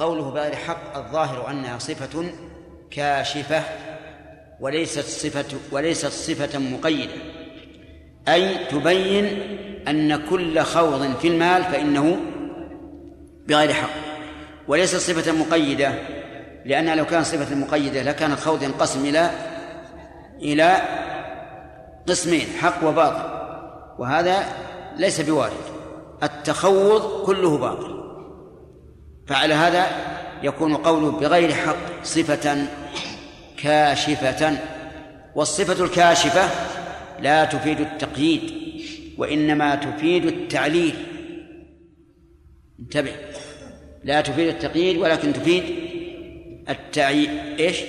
قوله بغير حق الظاهر أنها صفة كاشفة وليست صفة وليست صفة مقيدة. أي تبين أن كل خوض في المال فإنه بغير حق. وليست صفة مقيدة لأنها لو كانت صفة مقيدة لكان الخوض ينقسم إلى إلى قسمين حق وباطل. وهذا ليس بوارد. التخوض كله باطل. فعلى هذا يكون قوله بغير حق صفة كاشفة والصفة الكاشفة لا تفيد التقييد وإنما تفيد التعليل. انتبه لا تفيد التقييد ولكن تفيد التعي إيش؟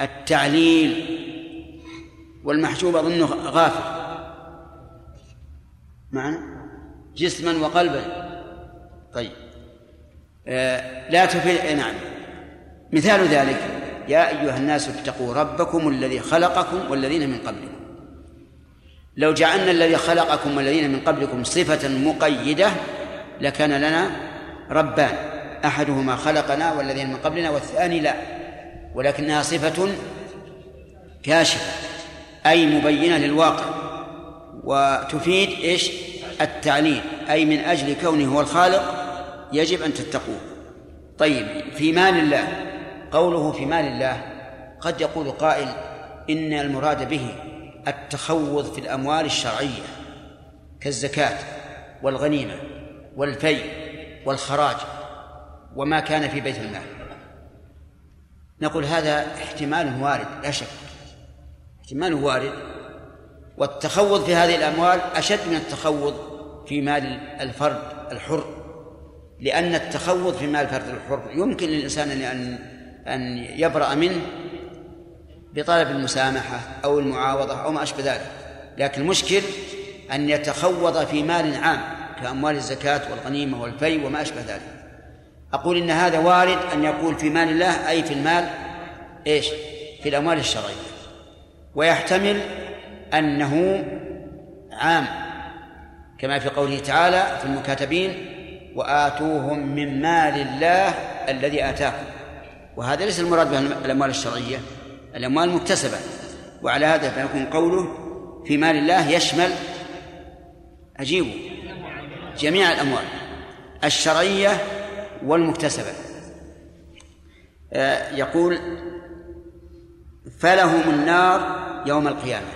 التعليل. والمحجوب أظنه غافل. معنا جسما وقلبا. طيب. لا تفيد نعم. مثال ذلك يا أيها الناس اتقوا ربكم الذي خلقكم والذين من قبلكم. لو جعلنا الذي خلقكم والذين من قبلكم صفة مقيدة لكان لنا ربان. أحدهما خلقنا والذين من قبلنا والثاني لا. ولكنها صفة كاشفة أي مبينة للواقع. وتفيد إيش؟ التعليل أي من أجل كونه هو الخالق يجب أن تتقوه. طيب في مال الله. قوله في مال الله قد يقول قائل إن المراد به التخوض في الأموال الشرعية كالزكاة والغنيمة والفي والخراج وما كان في بيت المال. نقول هذا احتمال وارد لا شك. احتمال وارد. والتخوض في هذه الأموال أشد من التخوض في مال الفرد الحر. لأن التخوض في مال الفرد الحر يمكن للإنسان أن أن يبرأ منه بطلب المسامحة أو المعاوضة أو ما أشبه ذلك. لكن المشكل أن يتخوض في مال عام كأموال الزكاة والغنيمة والفي وما أشبه ذلك. أقول إن هذا وارد أن يقول في مال الله أي في المال إيش؟ في الأموال الشرعية. ويحتمل أنه عام كما في قوله تعالى في المكاتبين وآتوهم من مال الله الذي آتاكم وهذا ليس المراد به الأموال الشرعية الأموال مكتسبة وعلى هذا فيكون قوله في مال الله يشمل أجيبه جميع الأموال الشرعية والمكتسبة. آه، يقول فلهم النار يوم القيامة.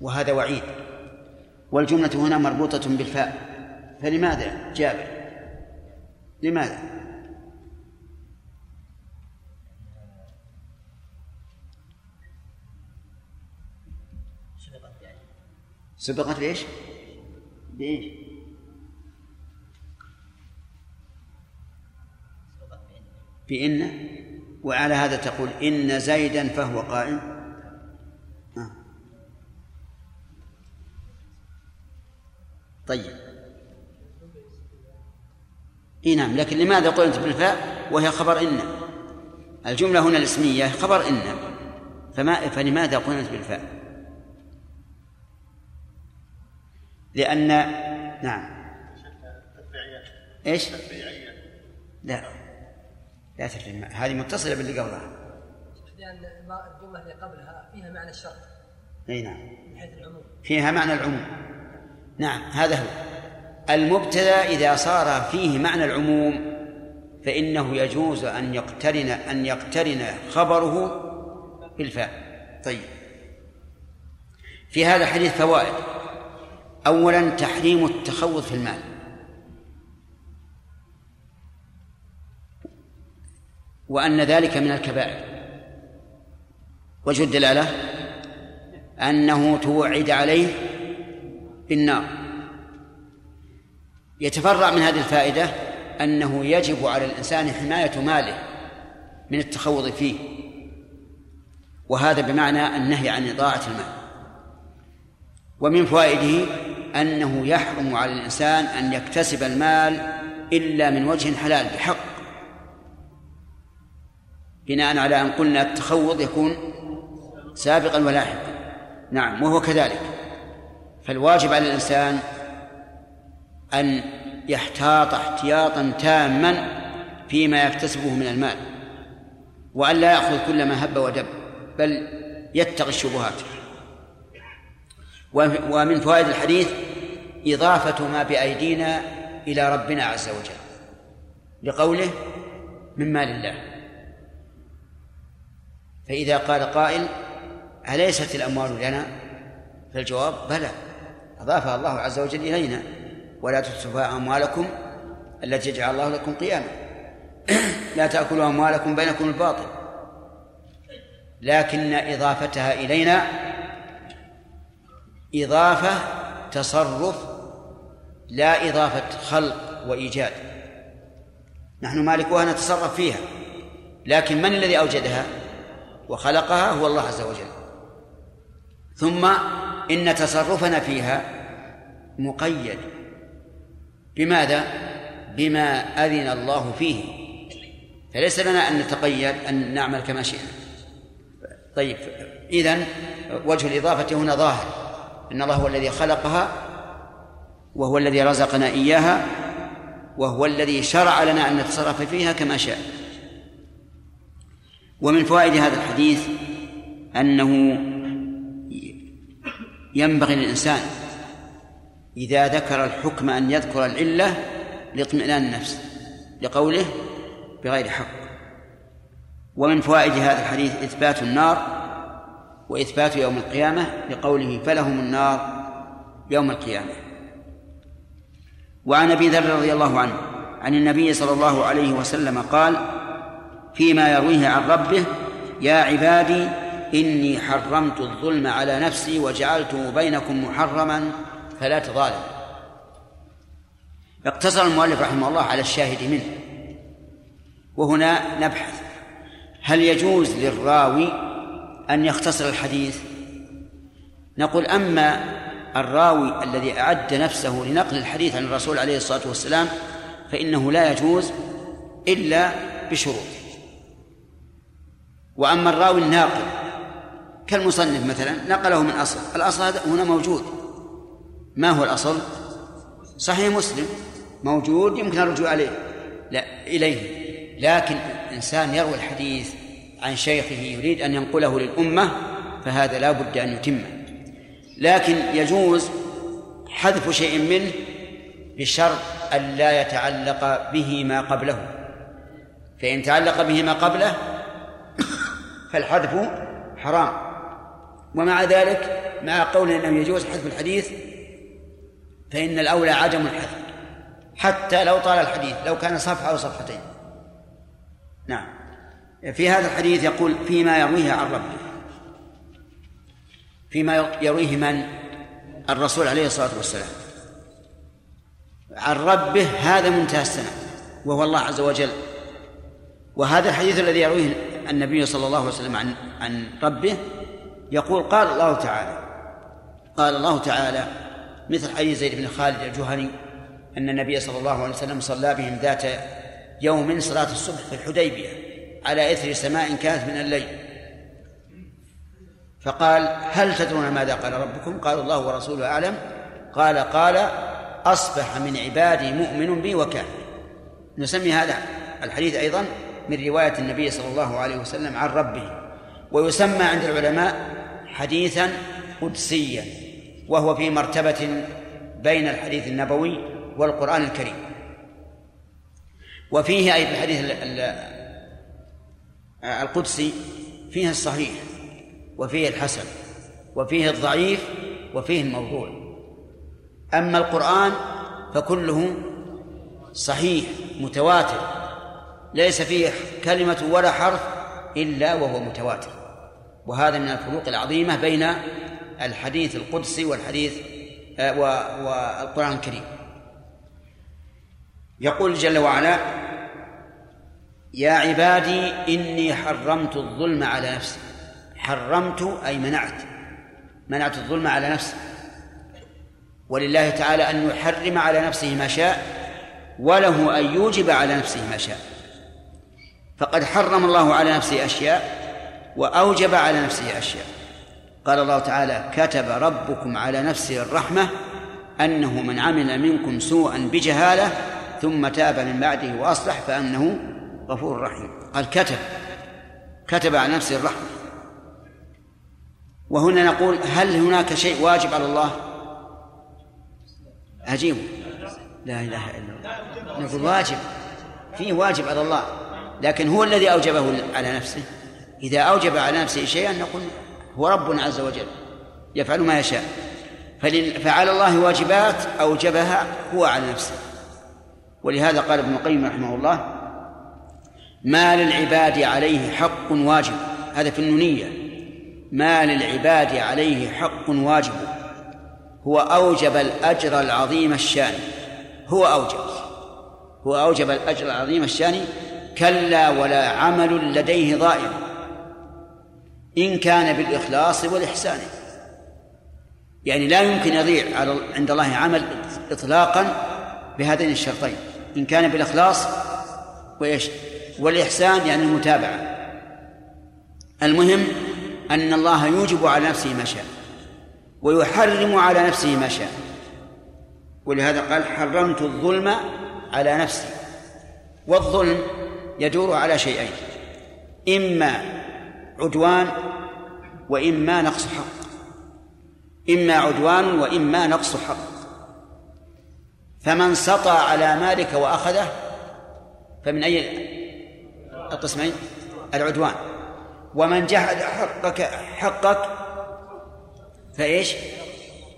وهذا وعيد. والجملة هنا مربوطة بالفاء. فلماذا جابر؟ لماذا؟ سبقت ليش؟ بإيش؟ بإن وعلى هذا تقول إن زيدا فهو قائم آه. طيب. إي نعم لكن لماذا قلت بالفاء؟ وهي خبر إن. الجملة هنا الاسمية خبر إن. فما فلماذا قلت بالفاء؟ لأن نعم. إيش؟ لا. لا تفريع هذه متصلة باللي قبلها. لأن الجملة اللي قبلها فيها معنى الشرط. إي نعم. من حيث العموم. فيها معنى العموم. نعم هذا هو. المبتدا إذا صار فيه معنى العموم فإنه يجوز أن يقترن أن يقترن خبره بالفاء طيب. في هذا الحديث فوائد. أولا تحريم التخوض في المال. وأن ذلك من الكبائر. وجه الدلالة؟ أنه توعد عليه بالنار. يتفرع من هذه الفائدة أنه يجب على الإنسان حماية ماله من التخوض فيه وهذا بمعنى النهي عن إضاعة المال. ومن فوائده أنه يحرم على الإنسان أن يكتسب المال إلا من وجه حلال بحق بناء على أن قلنا التخوض يكون سابقا ولاحقا. نعم وهو كذلك. فالواجب على الإنسان أن يحتاط احتياطا تاما فيما يكتسبه من المال وأن لا يأخذ كل ما هب ودب بل يتقي الشبهات. ومن فوائد الحديث إضافة ما بأيدينا إلى ربنا عز وجل لقوله من مال الله. فإذا قال قائل أليست الأموال لنا؟ فالجواب بلى أضافها الله عز وجل إلينا. ولا تسفها أموالكم التي جعل الله لكم قياما. لا تأكلوا أموالكم بينكم الباطل. لكن إضافتها إلينا إضافة تصرف لا إضافة خلق وإيجاد. نحن مالكوها نتصرف فيها لكن من الذي أوجدها وخلقها هو الله عز وجل. ثم إن تصرفنا فيها مقيد. بماذا؟ بما أذن الله فيه. فليس لنا أن نتقيد أن نعمل كما شئنا. طيب إذن وجه الإضافة هنا ظاهر. إن الله هو الذي خلقها وهو الذي رزقنا إياها وهو الذي شرع لنا أن نتصرف فيها كما شاء. ومن فوائد هذا الحديث أنه ينبغي للإنسان إذا ذكر الحكم أن يذكر العلة لاطمئنان النفس لقوله بغير حق. ومن فوائد هذا الحديث إثبات النار وإثبات يوم القيامة لقوله فلهم النار يوم القيامة. وعن أبي ذر رضي الله عنه عن النبي صلى الله عليه وسلم قال فيما يرويه عن ربه يا عبادي إني حرمت الظلم على نفسي وجعلته بينكم محرما فلا تظالم. اقتصر المؤلف رحمه الله على الشاهد منه. وهنا نبحث. هل يجوز للراوي أن يختصر الحديث؟ نقول أما الراوي الذي أعد نفسه لنقل الحديث عن الرسول عليه الصلاة والسلام فإنه لا يجوز إلا بشروط. وأما الراوي الناقل كالمصنف مثلا نقله من أصل. الأصل هنا موجود. ما هو الأصل؟ صحيح مسلم موجود يمكن الرجوع عليه لا إليه. لكن إنسان يروي الحديث عن شيخه يريد أن ينقله للأمة فهذا لا بد أن يتمه. لكن يجوز حذف شيء منه بشرط أن لا يتعلق به ما قبله. فإن تعلق به ما قبله فالحذف حرام. ومع ذلك مع قول أنه يجوز حذف الحديث فإن الأولى عدم الحذف. حتى لو طال الحديث لو كان صفحة أو صفحتين. نعم. في هذا الحديث يقول فيما يرويه عن ربه. فيما يرويه من؟ الرسول عليه الصلاة والسلام. عن ربه هذا منتهى السنة وهو الله عز وجل. وهذا الحديث الذي يرويه النبي صلى الله عليه وسلم عن عن ربه يقول قال الله تعالى قال الله تعالى مثل حديث زيد بن خالد الجهني أن النبي صلى الله عليه وسلم صلى بهم ذات يوم صلاة الصبح في الحديبية على إثر سماء كانت من الليل. فقال هل تدرون ماذا قال ربكم؟ قالوا الله ورسوله أعلم. قال قال أصبح من عبادي مؤمن بي وكافر. نسمي هذا الحديث أيضا من رواية النبي صلى الله عليه وسلم عن ربه ويسمى عند العلماء حديثا قدسيا. وهو في مرتبة بين الحديث النبوي والقرآن الكريم. وفيه أي الحديث القدسي فيه الصحيح وفيه الحسن وفيه الضعيف وفيه الموضوع. أما القرآن فكله صحيح متواتر ليس فيه كلمة ولا حرف إلا وهو متواتر. وهذا من الفروق العظيمة بين الحديث القدسي والحديث آه، والقرآن الكريم. يقول جل وعلا يا عبادي إني حرمت الظلم على نفسي. حرمت أي منعت. منعت الظلم على نفسي. ولله تعالى أن يحرم على نفسه ما شاء وله أن يوجب على نفسه ما شاء. فقد حرم الله على نفسه أشياء وأوجب على نفسه أشياء. قال الله تعالى كتب ربكم على نفسه الرحمة أنه من عمل منكم سوءا بجهالة ثم تاب من بعده وأصلح فأنه غفور رحيم. قال كتب كتب على نفسه الرحمة. وهنا نقول هل هناك شيء واجب على الله؟ عجيب. لا إله إلا الله. نقول واجب فيه واجب على الله لكن هو الذي أوجبه على نفسه. إذا أوجب على نفسه شيئا نقول هو رب عز وجل يفعل ما يشاء. فعلى الله واجبات أوجبها هو على نفسه. ولهذا قال ابن القيم رحمه الله ما للعباد عليه حق واجب. هذا في النونية. ما للعباد عليه حق واجب. هو أوجب الأجر العظيم الشان. هو أوجب. هو أوجب الأجر العظيم الشان كلا ولا عمل لديه ضائع. إن كان بالإخلاص والإحسان. يعني لا يمكن يضيع عند الله عمل إطلاقا بهذين الشرطين. إن كان بالإخلاص والإحسان يعني المتابعة. المهم أن الله يوجب على نفسه ما شاء ويحرم على نفسه ما شاء. ولهذا قال حرمت الظلم على نفسي والظلم يدور على شيئين. إما عدوان وإما نقص حق. إما عدوان وإما نقص حق. فمن سطى على مالك وأخذه فمن أي القسمين؟ العدوان. ومن جحد حقك حقك فإيش؟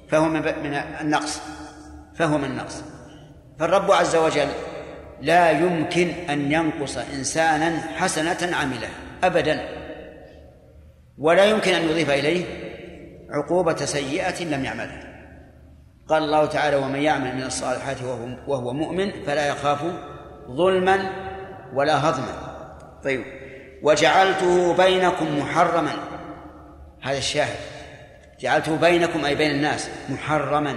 فهو من النقص. فهو من النقص. فالرب عز وجل لا يمكن أن ينقص إنسانا حسنة عملها أبدا. ولا يمكن أن يضيف إليه عقوبة سيئة لم يعملها. قال الله تعالى ومن يعمل من الصالحات وهو, وهو مؤمن فلا يخاف ظلما ولا هضما. طيب. وجعلته بينكم محرما. هذا الشاهد. جعلته بينكم أي بين الناس محرما.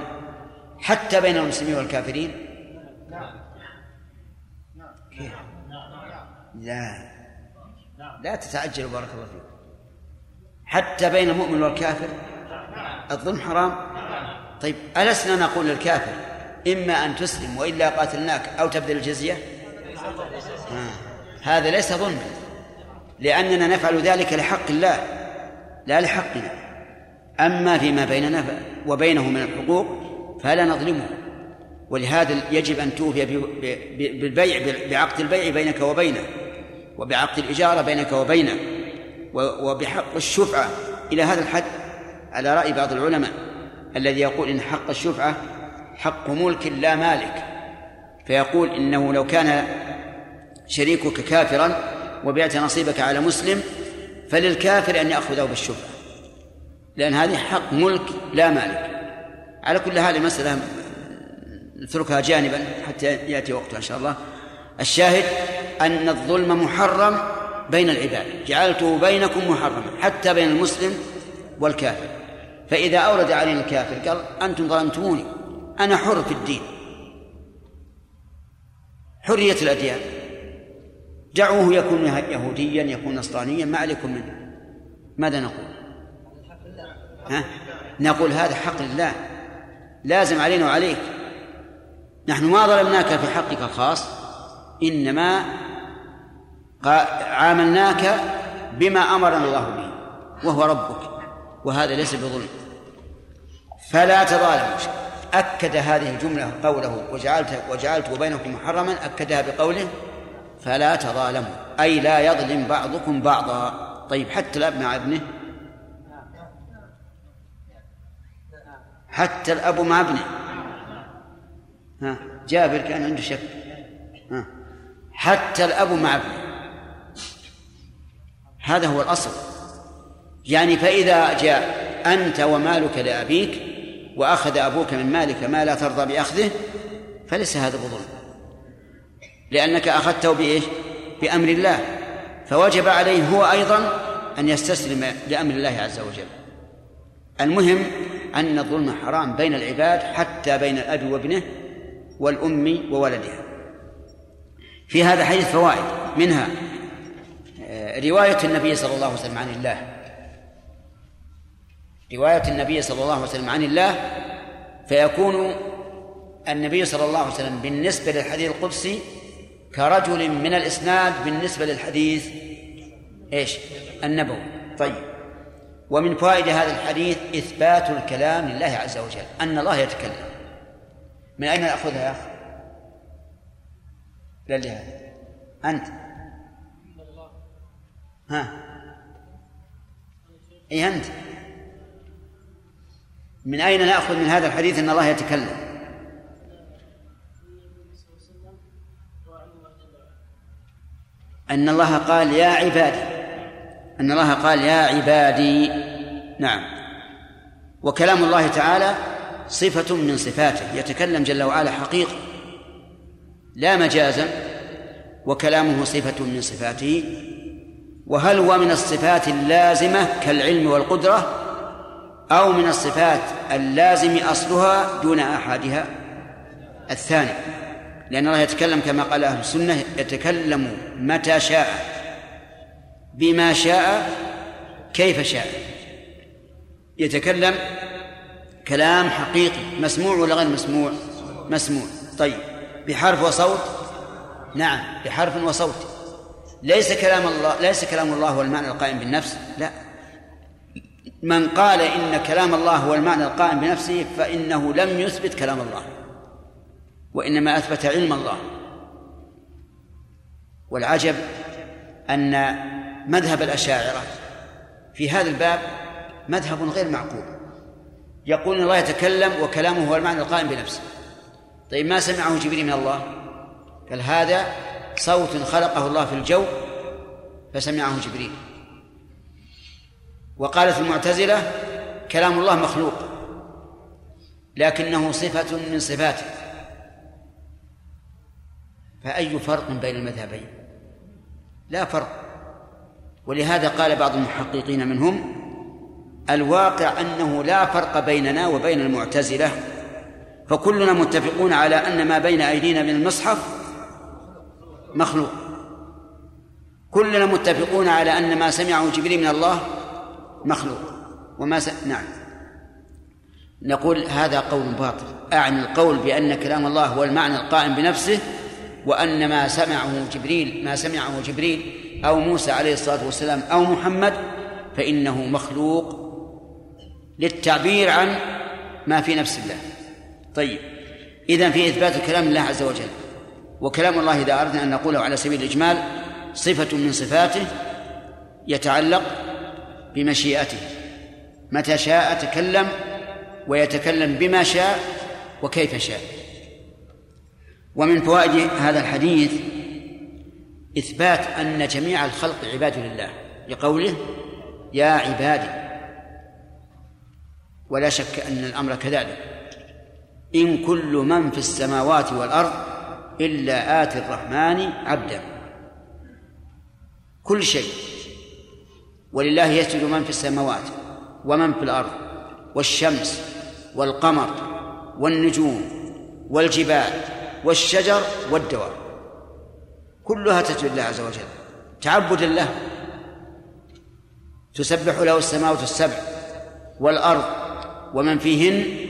حتى بين المسلمين والكافرين. كيف؟ لا. لا تتعجلوا بارك الله فيكم حتى بين المؤمن والكافر؟ الظلم حرام؟ طيب ألسنا نقول للكافر إما أن تسلم وإلا قاتلناك أو تبذل الجزية؟ آه. هذا ليس ظلما لأننا نفعل ذلك لحق الله لا لحقنا. أما فيما بيننا وبينه من الحقوق فلا نظلمه ولهذا يجب أن توفي بالبيع بعقد البيع بينك وبينه وبعقد الإجارة بينك وبينه. وبحق الشفعة. إلى هذا الحد على رأي بعض العلماء الذي يقول إن حق الشفعة حق ملك لا مالك. فيقول إنه لو كان شريكك كافرا وبعت نصيبك على مسلم فللكافر أن يأخذه بالشفعة. لأن هذه حق ملك لا مالك. على كل هذه مسألة نتركها جانبا حتى يأتي وقتها إن شاء الله. الشاهد أن الظلم محرم بين العباد جعلته بينكم محرما حتى بين المسلم والكافر. فإذا أورد علينا الكافر قال أنتم ظلمتموني أنا حر في الدين. حرية الأديان. دعوه يكون يهوديا يكون نصرانيا ما عليكم منه. ماذا نقول؟ ها؟ نقول هذا حق لله. لازم علينا وعليك. نحن ما ظلمناك في حقك الخاص إنما عاملناك بما أمرنا الله به وهو ربك وهذا ليس بظلم. فلا تظالموا أكد هذه الجملة قوله وجعلت وجعلت بينكم محرما. أكدها بقوله فلا تظالموا. أي لا يظلم بعضكم بعضا. طيب حتى الأب مع ابنه. حتى الأب مع ابنه. ها جابر كان عنده شك. ها حتى الأب مع ابنه. هذا هو الأصل. يعني فإذا جاء أنت ومالك لأبيك وأخذ أبوك من مالك ما لا ترضى بأخذه فليس هذا بظلم. لأنك أخذته بإيش؟ بأمر الله. فوجب عليه هو أيضا أن يستسلم لأمر الله عز وجل. المهم أن الظلم حرام بين العباد حتى بين الأب وابنه والأم وولدها. في هذا حديث فوائد. منها رواية النبي صلى الله عليه وسلم عن الله. رواية النبي صلى الله عليه وسلم عن الله فيكون النبي صلى الله عليه وسلم بالنسبة للحديث القدسي كرجل من الإسناد بالنسبة للحديث إيش؟ النبوي. طيب. ومن فوائد هذا الحديث إثبات الكلام لله عز وجل أن الله يتكلم. من أين نأخذها يا أخي؟ لا لهذا. أنت. ها. أي أنت. من أين نأخذ من هذا الحديث أن الله يتكلم؟ أن الله قال يا عبادي. أن الله قال يا عبادي. نعم. وكلام الله تعالى صفة من صفاته. يتكلم جل وعلا حقيقة. لا مجازا. وكلامه صفة من صفاته. وهل هو من الصفات اللازمة كالعلم والقدرة؟ أو من الصفات اللازم أصلها دون أحدها؟ الثاني لأن الله يتكلم كما قال أهل السنة يتكلم متى شاء. بما شاء كيف شاء. يتكلم كلام حقيقي مسموع ولا غير مسموع؟ مسموع. طيب بحرف وصوت؟ نعم بحرف وصوت. ليس كلام الله ليس كلام الله هو المعنى القائم بالنفس لا. من قال إن كلام الله هو المعنى القائم بنفسه فإنه لم يثبت كلام الله وإنما أثبت علم الله. والعجب أن مذهب الأشاعرة في هذا الباب مذهب غير معقول. يقول إن الله يتكلم وكلامه هو المعنى القائم بنفسه. طيب ما سمعه جبريل من الله؟ قال هذا صوت خلقه الله في الجو فسمعه جبريل. وقالت المعتزلة كلام الله مخلوق لكنه صفة من صفاته. فأي فرق بين المذهبين؟ لا فرق. ولهذا قال بعض المحققين منهم الواقع أنه لا فرق بيننا وبين المعتزلة فكلنا متفقون على أن ما بين أيدينا من المصحف مخلوق. كلنا متفقون على أن ما سمعه جبريل من الله مخلوق. وما س... نعم. نقول هذا قول باطل. أعني القول بأن كلام الله هو المعنى القائم بنفسه وأن ما سمعه جبريل ما سمعه جبريل أو موسى عليه الصلاة والسلام أو محمد فإنه مخلوق للتعبير عن ما في نفس الله. طيب. إذا في إثبات كلام الله عز وجل. وكلام الله إذا أردنا أن نقوله على سبيل الإجمال صفة من صفاته يتعلق بمشيئته. متى شاء تكلم ويتكلم بما شاء وكيف شاء. ومن فوائد هذا الحديث إثبات أن جميع الخلق عباد لله لقوله يا عبادي. ولا شك أن الأمر كذلك. إن كل من في السماوات والأرض إلا آتي الرحمن عبدا. كل شيء. ولله يسجد من في السماوات ومن في الأرض والشمس والقمر والنجوم والجبال والشجر والدواب. كلها تسجد لله عز وجل. تعبدا له. تسبح له السماوات السبع والأرض ومن فيهن.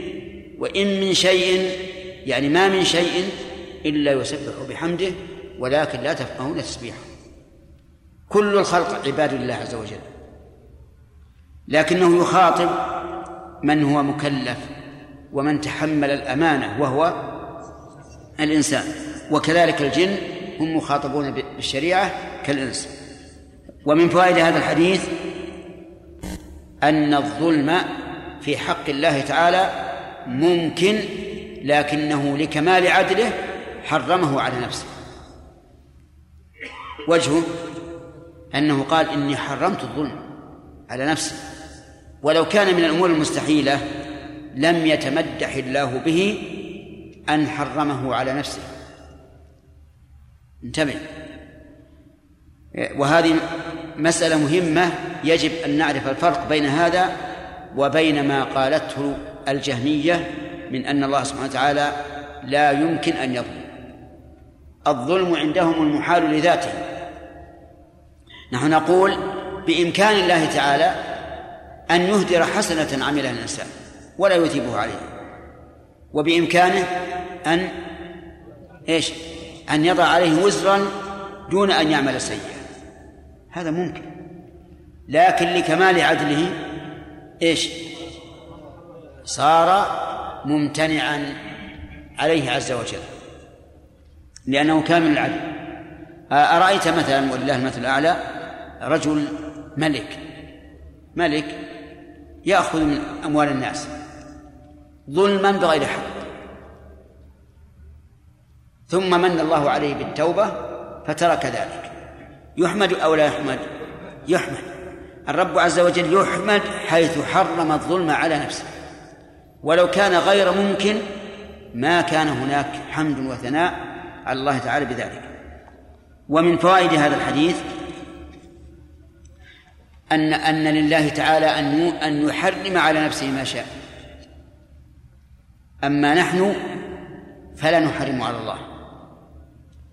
وإن من شيء يعني ما من شيء إلا يسبح بحمده ولكن لا تفقهون تسبيحه. كل الخلق عباد الله عز وجل. لكنه يخاطب من هو مكلف ومن تحمل الأمانة وهو الإنسان. وكذلك الجن هم مخاطبون بالشريعة كالإنس. ومن فوائد هذا الحديث أن الظلم في حق الله تعالى ممكن لكنه لكمال عدله حرمه على نفسه. وجهه أنه قال إني حرمت الظلم على نفسي. ولو كان من الأمور المستحيلة لم يتمدح الله به أن حرمه على نفسه. انتبه. وهذه مسألة مهمة يجب أن نعرف الفرق بين هذا وبين ما قالته الجهمية من أن الله سبحانه وتعالى لا يمكن أن يظلم. الظلم عندهم المحال لذاته نحن نقول بإمكان الله تعالى أن يهدر حسنة عملها الإنسان ولا يثيبه عليه. وبإمكانه أن إيش؟ أن يضع عليه وزرا دون أن يعمل سيئا. هذا ممكن. لكن لكمال عدله إيش؟ صار ممتنعا عليه عز وجل. لأنه كامل العدل. أرأيت مثلا ولله المثل الأعلى رجل ملك. ملك يأخذ من أموال الناس ظلما بغير حق. ثم من الله عليه بالتوبة فترك ذلك. يحمد أو لا يحمد؟ يحمد. الرب عز وجل يحمد حيث حرم الظلم على نفسه. ولو كان غير ممكن ما كان هناك حمد وثناء على الله تعالى بذلك. ومن فوائد هذا الحديث أن أن لله تعالى أن أن يحرم على نفسه ما شاء. أما نحن فلا نحرم على الله.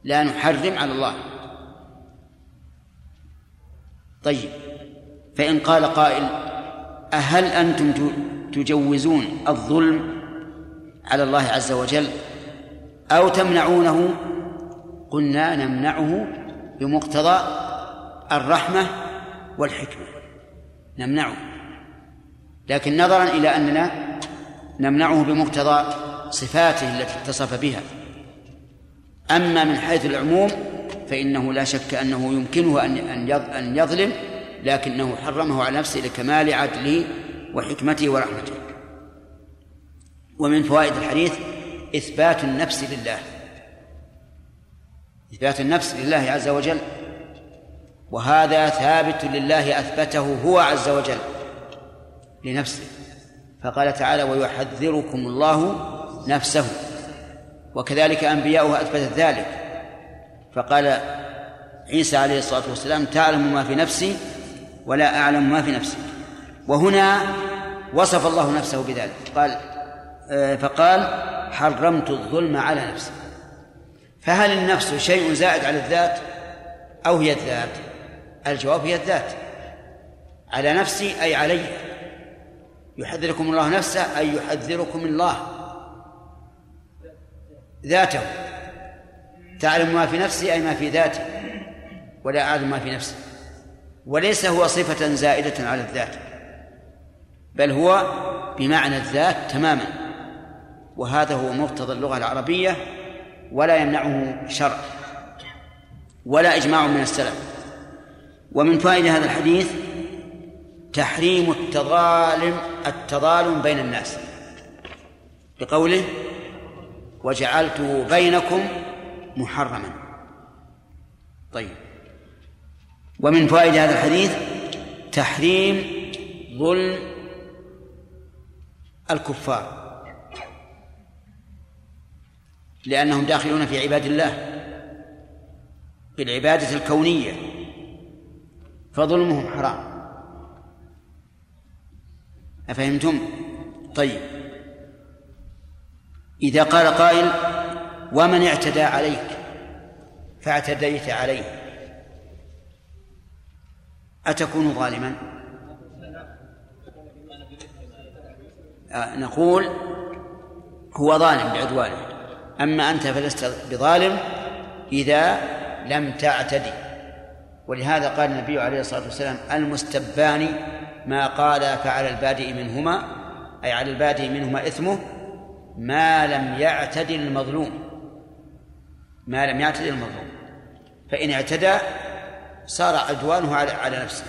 لا نحرم على الله. طيب فإن قال قائل أهل أنتم تجوزون الظلم على الله عز وجل؟ أو تمنعونه؟ قلنا نمنعه بمقتضى الرحمة والحكمة. نمنعه. لكن نظرا إلى أننا نمنعه بمقتضى صفاته التي اتصف بها. أما من حيث العموم فإنه لا شك أنه يمكنه أن أن يظلم لكنه حرمه على نفسه لكمال عدله وحكمته ورحمته. ومن فوائد الحديث إثبات النفس لله. إثبات النفس لله عز وجل. وهذا ثابت لله أثبته هو عز وجل لنفسه. فقال تعالى ويحذركم الله نفسه. وكذلك أنبياؤه أثبتت ذلك. فقال عيسى عليه الصلاة والسلام تعلم ما في نفسي ولا أعلم ما في نفسك. وهنا وصف الله نفسه بذلك. قال فقال حرمت الظلم على نفسي. فهل النفس شيء زائد على الذات أو هي الذات؟ الجواب هي الذات. على نفسي أي علي. يحذركم الله نفسه أي يحذركم الله. ذاته. تعلم ما في نفسي أي ما في ذاتي. ولا أعلم ما في نفسي. وليس هو صفة زائدة على الذات. بل هو بمعنى الذات تماما. وهذا هو مقتضى اللغة العربية ولا يمنعه شرع ولا إجماع من السلف. ومن فائدة هذا الحديث تحريم التظالم التظالم بين الناس. بقوله وجعلته بينكم محرما. طيب. ومن فوائد هذا الحديث تحريم ظلم الكفار. لأنهم داخلون في عباد الله بالعبادة الكونية. فظلمهم حرام. أفهمتم؟ طيب. إذا قال قائل ومن اعتدى عليك فاعتديت عليه. أتكون ظالما؟ آه نقول هو ظالم بعدوانه. أما أنت فلست بظالم إذا لم تعتدي. ولهذا قال النبي عليه الصلاة والسلام المستبان ما قال فعلى البادئ منهما أي على البادئ منهما إثمه ما لم يعتدل المظلوم. ما لم يعتدل المظلوم. فإن اعتدى صار عدوانه على على نفسه.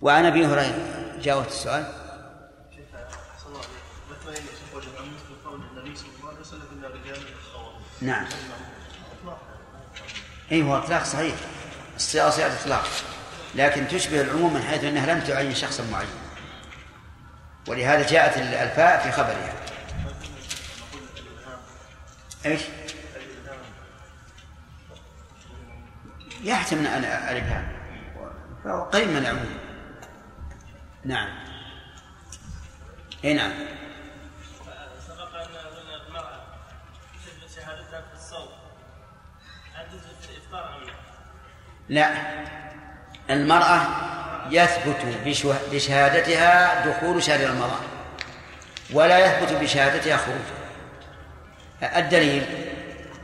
وعن أبي هريرة جاوبت السؤال. نعم. اي هو أطلاق صحيح. الصيغه صيغه اطلاق لكن تشبه العموم من حيث إنها لم تعين شخصا معين ولهذا جاءت الفاء في خبرها. إيش؟ يحتمل الابهام فهو قريب من العموم. نعم. اي نعم. لا. المرأة يثبت بشهادتها دخول شهر رمضان ولا يثبت بشهادتها خروجه. الدليل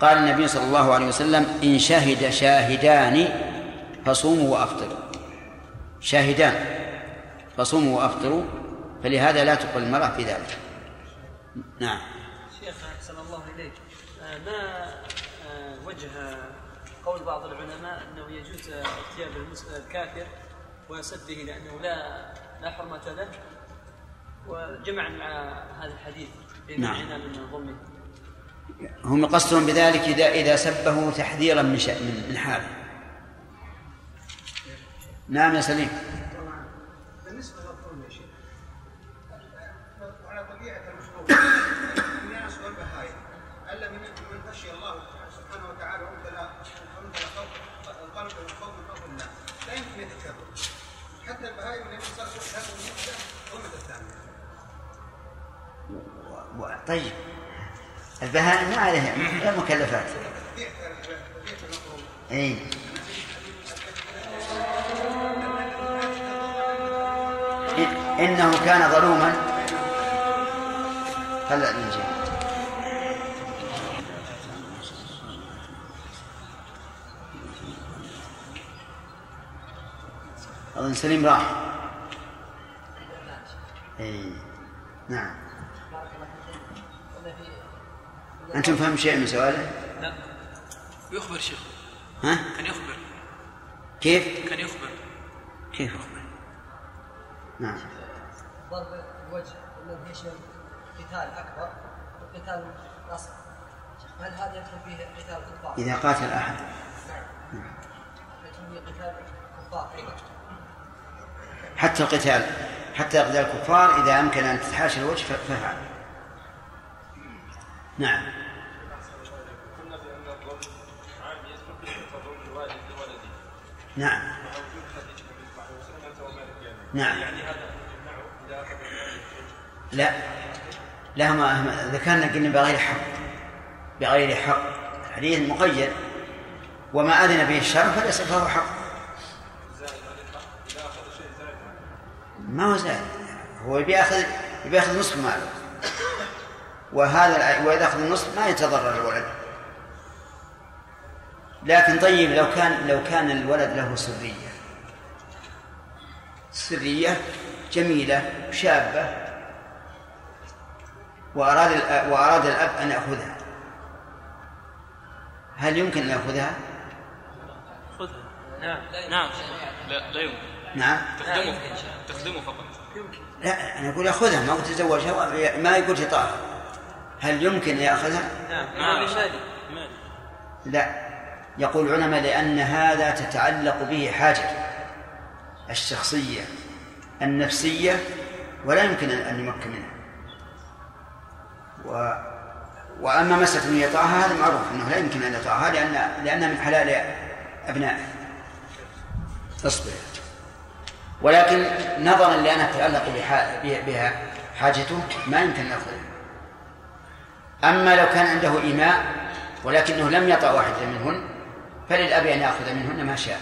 قال النبي صلى الله عليه وسلم إن شهد شاهدان فصوموا وأفطروا. شاهدان فصوموا وأفطروا فلهذا لا تقبل المرأة في ذلك. نعم. شيخ أحسن الله إليك. آه، ما آه، وجه قول بعض العلماء اغتياب الكافر وسده لأنه لا لا حرمة له وجمع مع هذا الحديث نعم. من ظلمه هم يقصدون بذلك إذا إذا سبه تحذيرا من من من حاله. نعم يا سليم بالنسبة للظلم يا شيخ على طبيعه المخلوق الناس والبهائم الا من من خشي الله سبحانه وتعالى وامتلا امتلا القلب والخوف من خوف الله لا يمكن يتكبر حتى البهائم النبي صلى الله عليه وسلم هذه المده ظلمت الثانية طيب. البهائم ما عليها غير مكلفات اي إنه كان ظلوما. هلا نجي. أظن سليم راح. اي نعم. أنتم فهم شيء من سؤاله؟ لا. يخبر شيخ. ها؟ كان يخبر. كيف؟ كان يخبر. كيف يخبر؟ نعم. ضرب الوجه الذي يشمل قتال أكبر وقتال اصغر هل هذا يدخل فيه قتال الكفار؟ إذا قاتل أحد. نعم. يدخل فيه قتال الكفار حتى القتال حتى قتال الكفار إذا أمكن أن تتحاشى الوجه فافعل. نعم قلنا بأن الظلم عام يدخل في ظلم الوالد لولده نعم ووجود حديث النبي صلى الله عليه وسلم أنت ومالك نعم. الوالد لا. لا ما ذكرنا قلنا بغير حق. بغير حق. الحديث مقيد. وما أذن به الشرع فليس فهو حق. ما هو زائد؟ هو يبي ياخذ يبي يأخذ نصف ماله. وهذا وإذا أخذ النصف ما يتضرر الولد. لكن طيب لو كان لو كان الولد له سرية. سرية جميلة شابة وأراد وأراد الأب أن يأخذها. هل يمكن أن يأخذها؟ خذها. نعم. نعم. لا لا يمكن. نعم. تخدمه تخدمه فقط. لا أنا أقول يأخذها ما قلت يتزوجها ما يقول يطاها هل يمكن أن يأخذها؟ نعم. نعم. لا. يقول العلماء لأن هذا تتعلق به حاجة الشخصية النفسية ولا يمكن أن يمكن منها. و وأما مسألة أن يطاعها هذا معروف أنه لا يمكن أن يطاعها لأن لأنها من حلال أبنائه. اصبر ولكن نظرا لأنها تتعلق بها, حاجته ما يمكن أن أما لو كان عنده إيماء ولكنه لم يطع واحدة منهن فللأب أن يأخذ منهن ما شاء.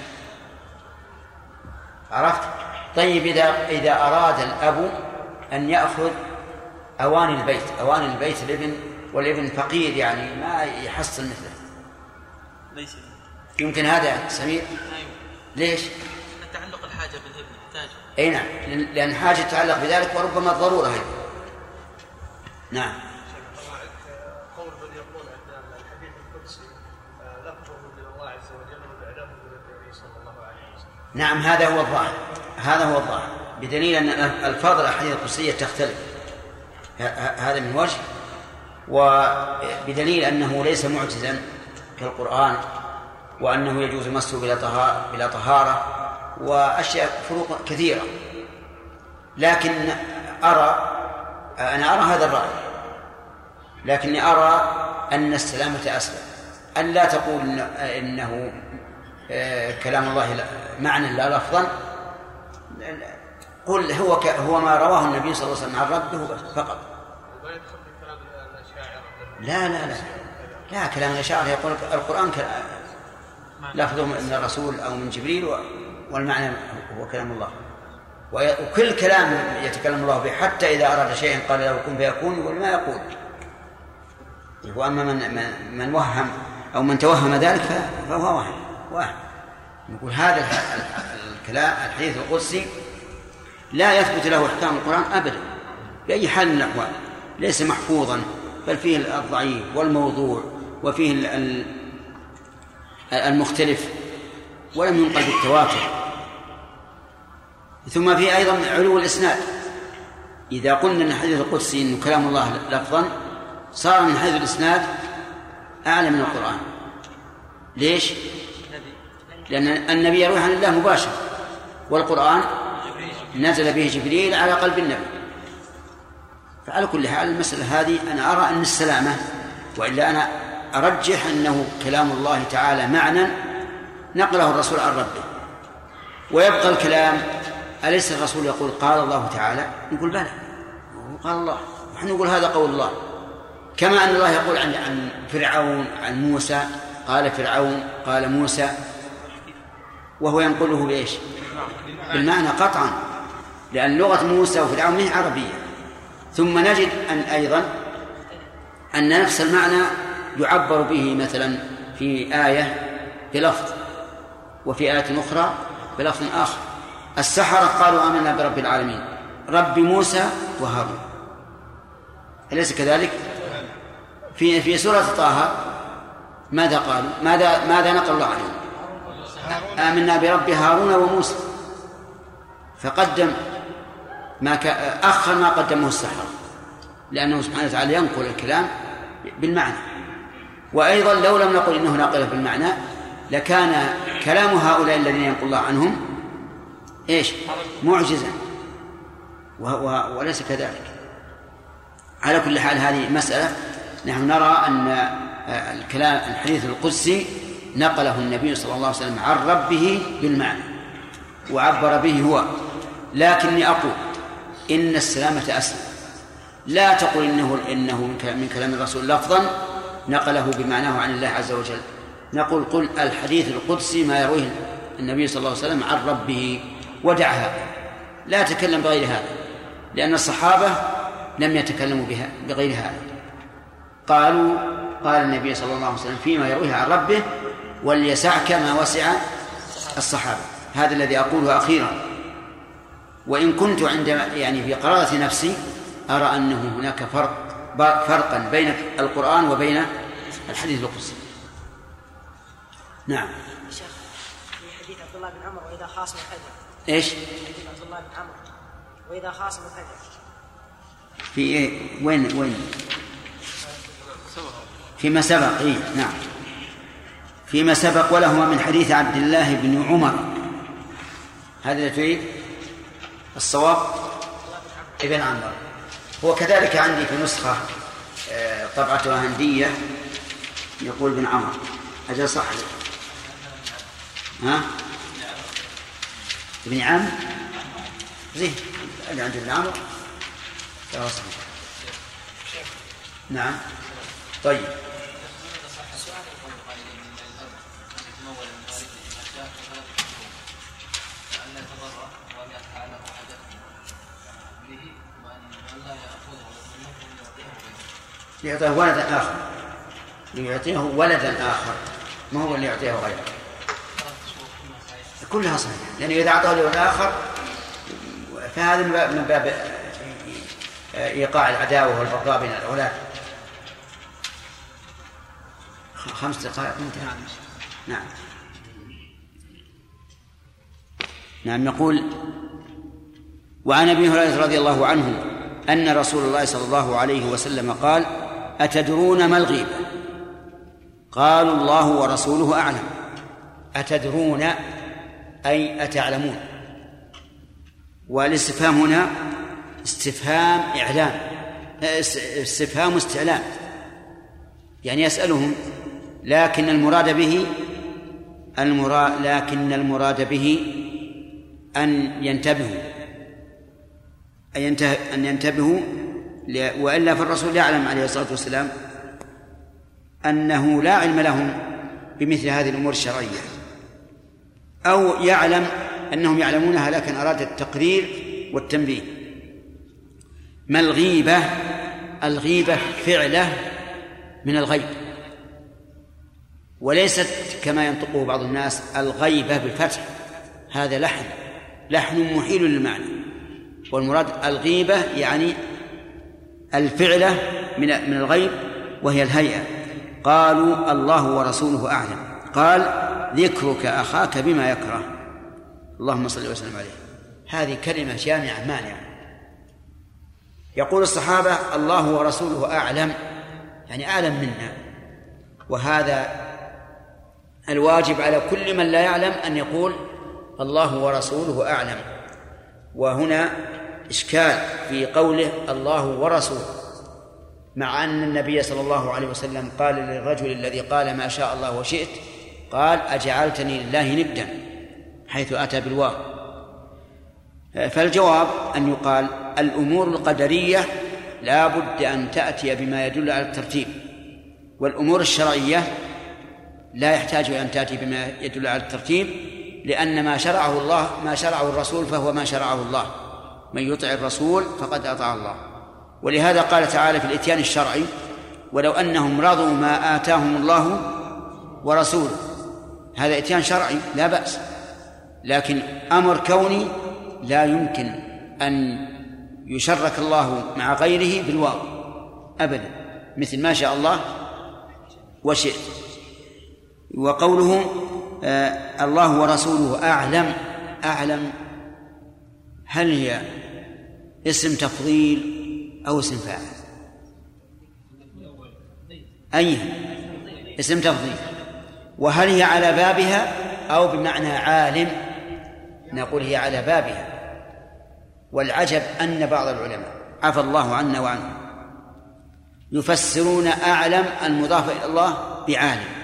عرفت؟ طيب إذا إذا أراد الأب أن يأخذ أواني البيت أواني البيت الابن والابن فقير يعني ما يحصل مثله. ليس. يمكن هذا سمير؟ أيوه ليش؟ تعلق الحاجة بالابن يحتاج أي نعم لأن- حاجة تتعلق بذلك وربما الضرورة أيضا. نعم قول من يقول ان الحديث القدسي آه، لفظه من الله عز وجل واعلامه من النبي صلى الله عليه وسلم نعم هذا هو الظاهر. هذا هو الظاهر. بدليل أن الفاظ الأحاديث القدسية تختلف. هذا من وجه. وبدليل أنه ليس معجزا كالقرآن وأنه يجوز مسه بلا طهارة بلا طهارة وأشياء فروق كثيرة. لكن أرى أنا أرى هذا الرأي. لكني أرى أن السلامة أسلم. أن لا تقول إن- إنه كلام الله معنى لا لفظا. قل هو ك- هو ما رواه النبي صلى الله عليه وسلم عن ربه فقط. لا لا لا. لا كلام الأشاعرة يقول القرآن لفظه من الرسول أو من جبريل والمعنى هو كلام الله. وكل كلام يتكلم الله به حتى إذا أراد شيئا قال له كن فيكون يقول ما يقول. وأما من من, وهم أو من توهم ذلك فهو وهم. وهم نقول هذا الكلام الحديث القدسي لا يثبت له إحكام القرآن أبدا بأي حال من الأحوال. ليس محفوظا بل فيه الضعيف والموضوع وفيه ال- ال- المختلف ولم ينقل بالتواتر. ثم في أيضا علو الإسناد. إذا قلنا أن الحديث القدسي أنه كلام الله لفظا صار من حيث الإسناد أعلى من القرآن. ليش؟ لأن النبي يروي عن الله مباشرة والقرآن نزل به جبريل على قلب النبي. فعلى كل حال المسألة هذه أنا أرى أن السلامة وإلا أنا أرجح أنه كلام الله تعالى معنى نقله الرسول عن ربه. ويبقى الكلام أليس الرسول يقول قال الله تعالى؟ نقول بلى قال الله. نحن نقول هذا قول الله. كما أن الله يقول عن عن فرعون عن موسى قال فرعون قال موسى. وهو ينقله بإيش بالمعنى قطعا لأن لغة موسى وفرعون هي عربية ثم نجد أن أيضا أن نفس المعنى يعبر به مثلا في آية بلفظ وفي آية أخرى بلفظ آخر السحرة قالوا آمنا برب العالمين رب موسى وهارون أليس كذلك؟ في في سورة طه ماذا قالوا؟ ماذا ماذا نقل الله عنهم؟ آمنا برب هارون وموسى فقدم ما. أخر ما قدمه السحرة لأنه سبحانه وتعالى ينقل الكلام بالمعنى وأيضا لو لم نقل إنه ناقله بالمعنى لكان كلام هؤلاء الذين ينقل الله عنهم إيش؟ معجزا. وليس كذلك على كل حال هذه مسألة نحن نرى أن الكلام الحديث القدسي نقله النبي صلى الله عليه وسلم عن ربه بالمعنى وعبر به هو لكني أقول إن السلامة أسلم. لا تقل إنه إنه من كلام الرسول لفظا نقله بمعناه عن الله عز وجل. نقول قل الحديث القدسي ما يرويه النبي صلى الله عليه وسلم عن ربه ودع هذا لا تكلم بغير هذا لأن الصحابة لم يتكلموا بها بغير هذا. قالوا قال النبي صلى الله عليه وسلم فيما يرويه عن ربه وليسعك ما وسع الصحابة. هذا الذي أقوله أخيرا. وإن كنت عند يعني في قراءة نفسي أرى أنه هناك فرق فرقا بين القرآن وبين الحديث القدسي. نعم. شيخ في حديث عبد الله بن عمر وإذا خاصم فجر إيش؟ حديث عبد الله بن عمر وإذا خاصم فجر في إيه؟ وين وين؟ فيما سبق إيه؟ نعم. فيما سبق ولهما من حديث عبد الله بن عمر. هذا في الصواب؟ ابن عمر. هو كذلك عندي في نسخة آه، طبعتها هندية يقول ابن عمر. أجل صح ها؟ ابن عم؟ زين اللي عند ابن عمر. نعم. طيب. ليعطيه ولدا آخر. ليعطيه ولدا آخر. ما هو اللي يعطيه غيره؟ كلها صحيحة. لأنه إذا أعطاه لولد آخر فهذا من باب إيقاع العداوة والبغضاء بين الأولاد. خمس دقائق انتهى. نعم. نعم. يقول وعن أبي هريرة رضي الله عنه أن رسول الله صلى الله عليه وسلم قال أتدرون ما الغيبه قالوا الله ورسوله أعلم. أتدرون أي أتعلمون؟ والاستفهام هنا استفهام إعلام استفهام استعلام. يعني يسألهم لكن المراد به المراد لكن المراد به أن ينتبهوا أن ينتبهوا وإلا فالرسول يعلم عليه الصلاة والسلام أنه لا علم لهم بمثل هذه الأمور الشرعية. أو يعلم أنهم يعلمونها لكن أراد التقرير والتنبيه. ما الغيبة؟ الغيبة فعلة من الغيب. وليست كما ينطقه بعض الناس الغيبة بالفتح. هذا لحن. لحن محيل للمعنى. والمراد الغيبة يعني الفعلة من من الغيب وهي الهيئة. قالوا الله ورسوله أعلم. قال ذكرك أخاك بما يكره. اللهم صل وسلم عليه. هذه كلمة جامعة مانعة. يقول الصحابة الله ورسوله أعلم يعني أعلم منا. وهذا الواجب على كل من لا يعلم أن يقول الله ورسوله أعلم. وهنا إشكال في قوله الله ورسوله مع أن النبي صلى الله عليه وسلم قال للرجل الذي قال ما شاء الله وشئت قال أجعلتني لله ندا حيث أتى بالواو. فالجواب أن يقال الأمور القدرية لا بد أن تأتي بما يدل على الترتيب والأمور الشرعية لا يحتاج أن تأتي بما يدل على الترتيب لأن ما شرعه الله ما شرعه الرسول فهو ما شرعه الله. من يطع الرسول فقد أطاع الله. ولهذا قال تعالى في الإتيان الشرعي ولو أنهم رضوا ما آتاهم الله ورسوله. هذا إتيان شرعي لا بأس. لكن أمر كوني لا يمكن أن يشرك الله مع غيره بالواو أبدا مثل ما شاء الله وشئت. وقوله آه الله ورسوله أعلم أعلم هل هي اسم تفضيل أو اسم فاعل. أي اسم تفضيل. وهل هي على بابها أو بمعنى عالم؟ نقول هي على بابها. والعجب أن بعض العلماء عفى الله عنا وعنهم يفسرون أعلم المضاف إلى الله بعالم.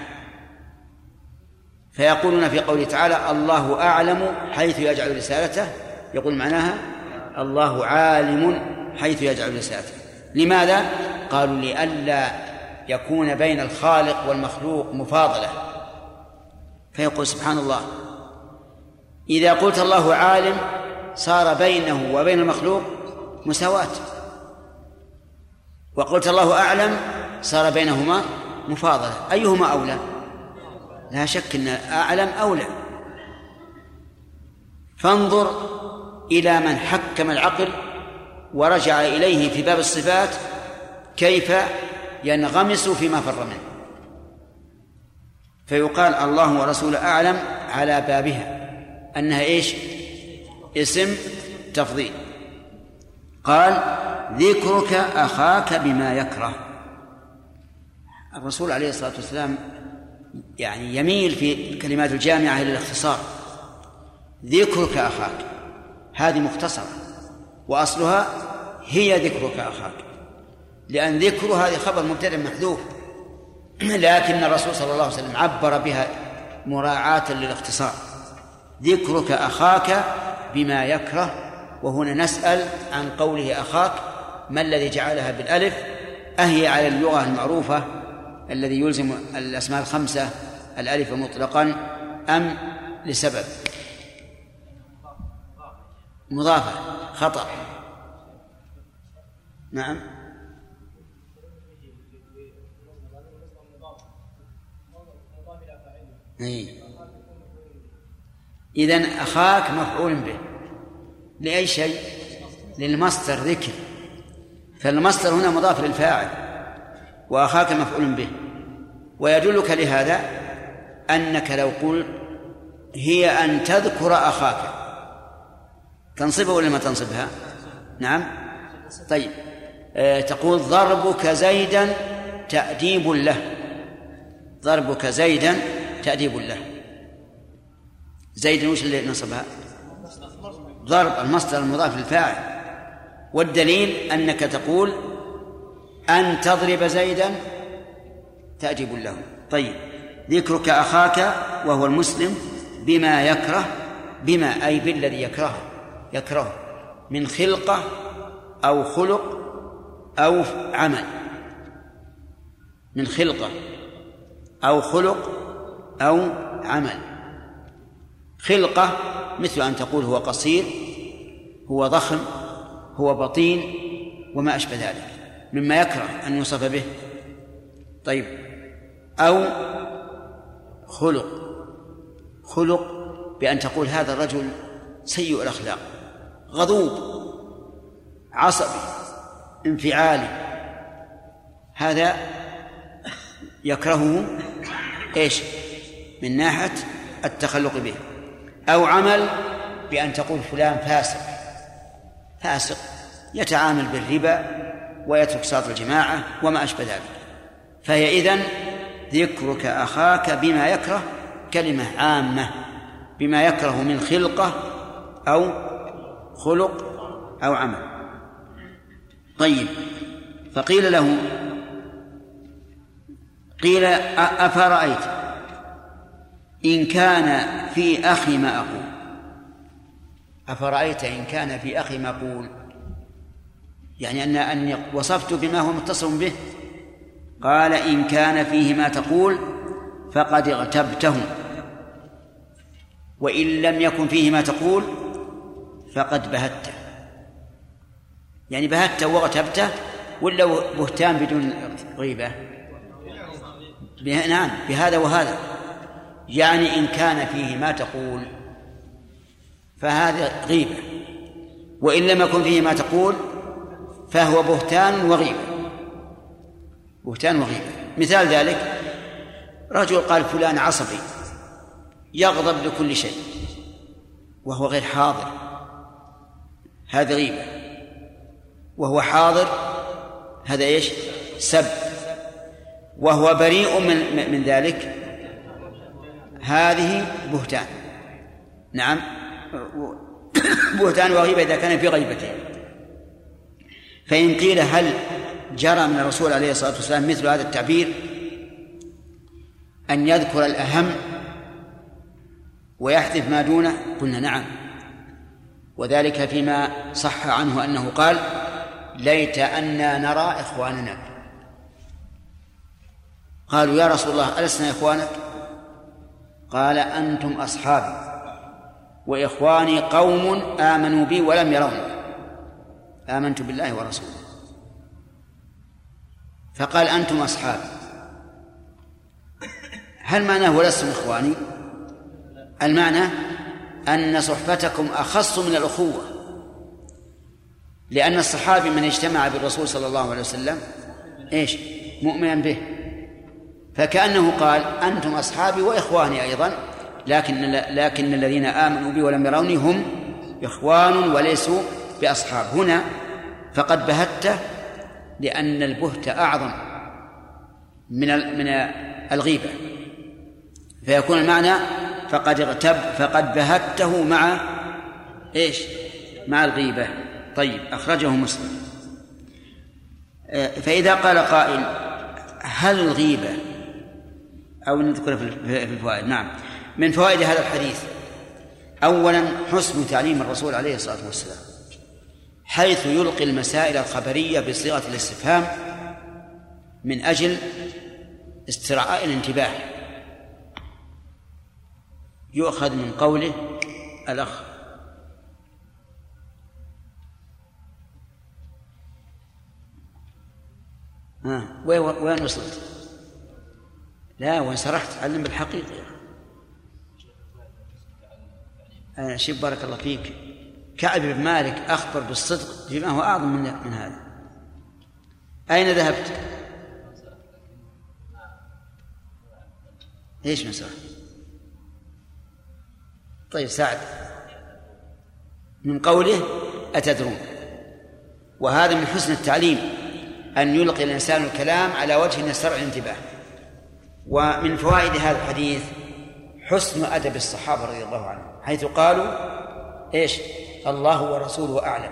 فيقولون في قوله تعالى الله أعلم حيث يجعل رسالته يقول معناها الله عالم حيث يجعل رسالته لماذا؟ قالوا لئلا يكون بين الخالق والمخلوق مفاضلة. فيقول سبحان الله إذا قلت الله عالم صار بينه وبين المخلوق مساواة. وقلت الله أعلم صار بينهما مفاضلة. أيهما أولى؟ لا شك أن أعلم أولى. فانظر إلى من حكم العقل ورجع إليه في باب الصفات كيف ينغمس فيما فر منه. فيقال الله ورسوله أعلم على بابها أنها إيش؟ اسم تفضيل. قال ذكرك أخاك بما يكره. الرسول عليه الصلاة والسلام يعني يميل في الكلمات الجامعة إلى الاختصار ذكرك أخاك. هذه مختصرة وأصلها هي ذكرك أخاك لأن ذكر هذه خبر مبتدأ محذوف لكن الرسول صلى الله عليه وسلم عبر بها مراعاة للاختصار. ذكرك أخاك بما يكره وهنا نسأل عن قوله أخاك ما الذي جعلها بالألف؟ أهي على اللغة المعروفة الذي يلزم الأسماء الخمسة الألف مطلقا أم لسبب؟ مضافة. خطأ. نعم. أي. إذن أخاك مفعول به. لأي شيء؟ للمصدر ذكر. فالمصدر هنا مضاف للفاعل. وأخاك مفعول به. ويدلك لهذا أنك لو قلت هي أن تذكر أخاك. تنصبها ولا ما تنصبها؟ نعم. طيب. آه تقول ضربك زيدا تأديب له. ضربك زيدا تأديب له. زيد وش اللي نصبها؟ ضرب المصدر المضاف للفاعل. والدليل أنك تقول أن تضرب زيدا تأجب له. طيب. ذكرك أخاك وهو المسلم بما يكره بما أي بالذي يكرهه. يكرهه من خلقة أو خلق أو عمل. من خلقة أو خلق أو عمل. خلقة مثل أن تقول هو قصير هو ضخم هو بطين وما أشبه ذلك. مما يكره أن يوصف به. طيب. أو خلق. خلق بأن تقول هذا الرجل سيء الأخلاق. غضوب عصبي انفعالي. هذا يكرهه إيش؟ من ناحية التخلق به. أو عمل بأن تقول فلان فاسق. فاسق. يتعامل بالربا ويترك صلاة الجماعة وما أشبه ذلك. فهي إذن ذكرك أخاك بما يكره كلمة عامة بما يكره من خلقة أو خلق أو عمل. طيب فقيل له قيل أفرأيت؟ إن كان في أخي ما أقول. أفرأيت إن كان في أخي ما أقول؟ يعني أن أني وصفت بما هو متصل به؟ قال إن كان فيه ما تقول فقد اغتبته. وإن لم يكن فيه ما تقول فقد بهته. يعني بهته واغتبته ولا بهتان بدون غيبة؟ نعم بهذا وهذا. يعني إن كان فيه ما تقول فهذا غيبة. وإن لم يكن فيه ما تقول فهو بهتان وغيبة. بهتان وغيبة. مثال ذلك رجل قال فلان عصبي يغضب لكل شيء وهو غير حاضر. هذا غيبة. وهو حاضر هذا إيش؟ سب. وهو بريء من من ذلك. هذه بهتان. نعم. بهتان وغيبة إذا كان في غيبته فإن قيل هل جرى من الرسول عليه الصلاة والسلام مثل هذا التعبير أن يذكر الأهم ويحذف ما دونه؟ قلنا نعم. وذلك فيما صح عنه أنه قال ليت أنا نرى إخواننا. قالوا يا رسول الله ألسنا إخوانك؟ قال أنتم أصحابي وإخواني قوم آمنوا بي ولم يروني آمنت بالله ورسوله. فقال أنتم أصحابي. هل معناه ولستم إخواني؟ المعنى أن صحبتكم أخص من الأخوة لأن الصحابي من اجتمع بالرسول صلى الله عليه وسلم إيش؟ مؤمنا به. فكأنه قال أنتم أصحابي وإخواني أيضا لكن لكن الذين آمنوا بي ولم يروني هم إخوان وليسوا بأصحاب. هنا فقد بهته لأن البهت أعظم من من الغيبة. فيكون المعنى فقد اغتب فقد بهته مع إيش؟ مع الغيبة. طيب أخرجه مسلم. فإذا قال قائل هل الغيبة؟ أو نذكر في الفوائد. نعم. من فوائد هذا الحديث أولا حسن تعليم الرسول عليه الصلاة والسلام حيث يلقي المسائل الخبرية بصيغة الاستفهام من أجل استرعاء الانتباه. يؤخذ من قوله الأخ ها وين وين وصلت؟ لا وين سرحت علم بالحقيقة يا أخي بارك الله فيك كعب بن مالك أخبر بالصدق فيما هو أعظم من من هذا أين ذهبت؟ إيش مسألة؟ طيب سعد. من قوله أتدرون. وهذا من حسن التعليم أن يلقي الإنسان الكلام على وجه يسترعي الانتباه. ومن فوائد هذا الحديث حسن أدب الصحابة رضي الله عنهم حيث قالوا إيش؟ الله ورسوله أعلم.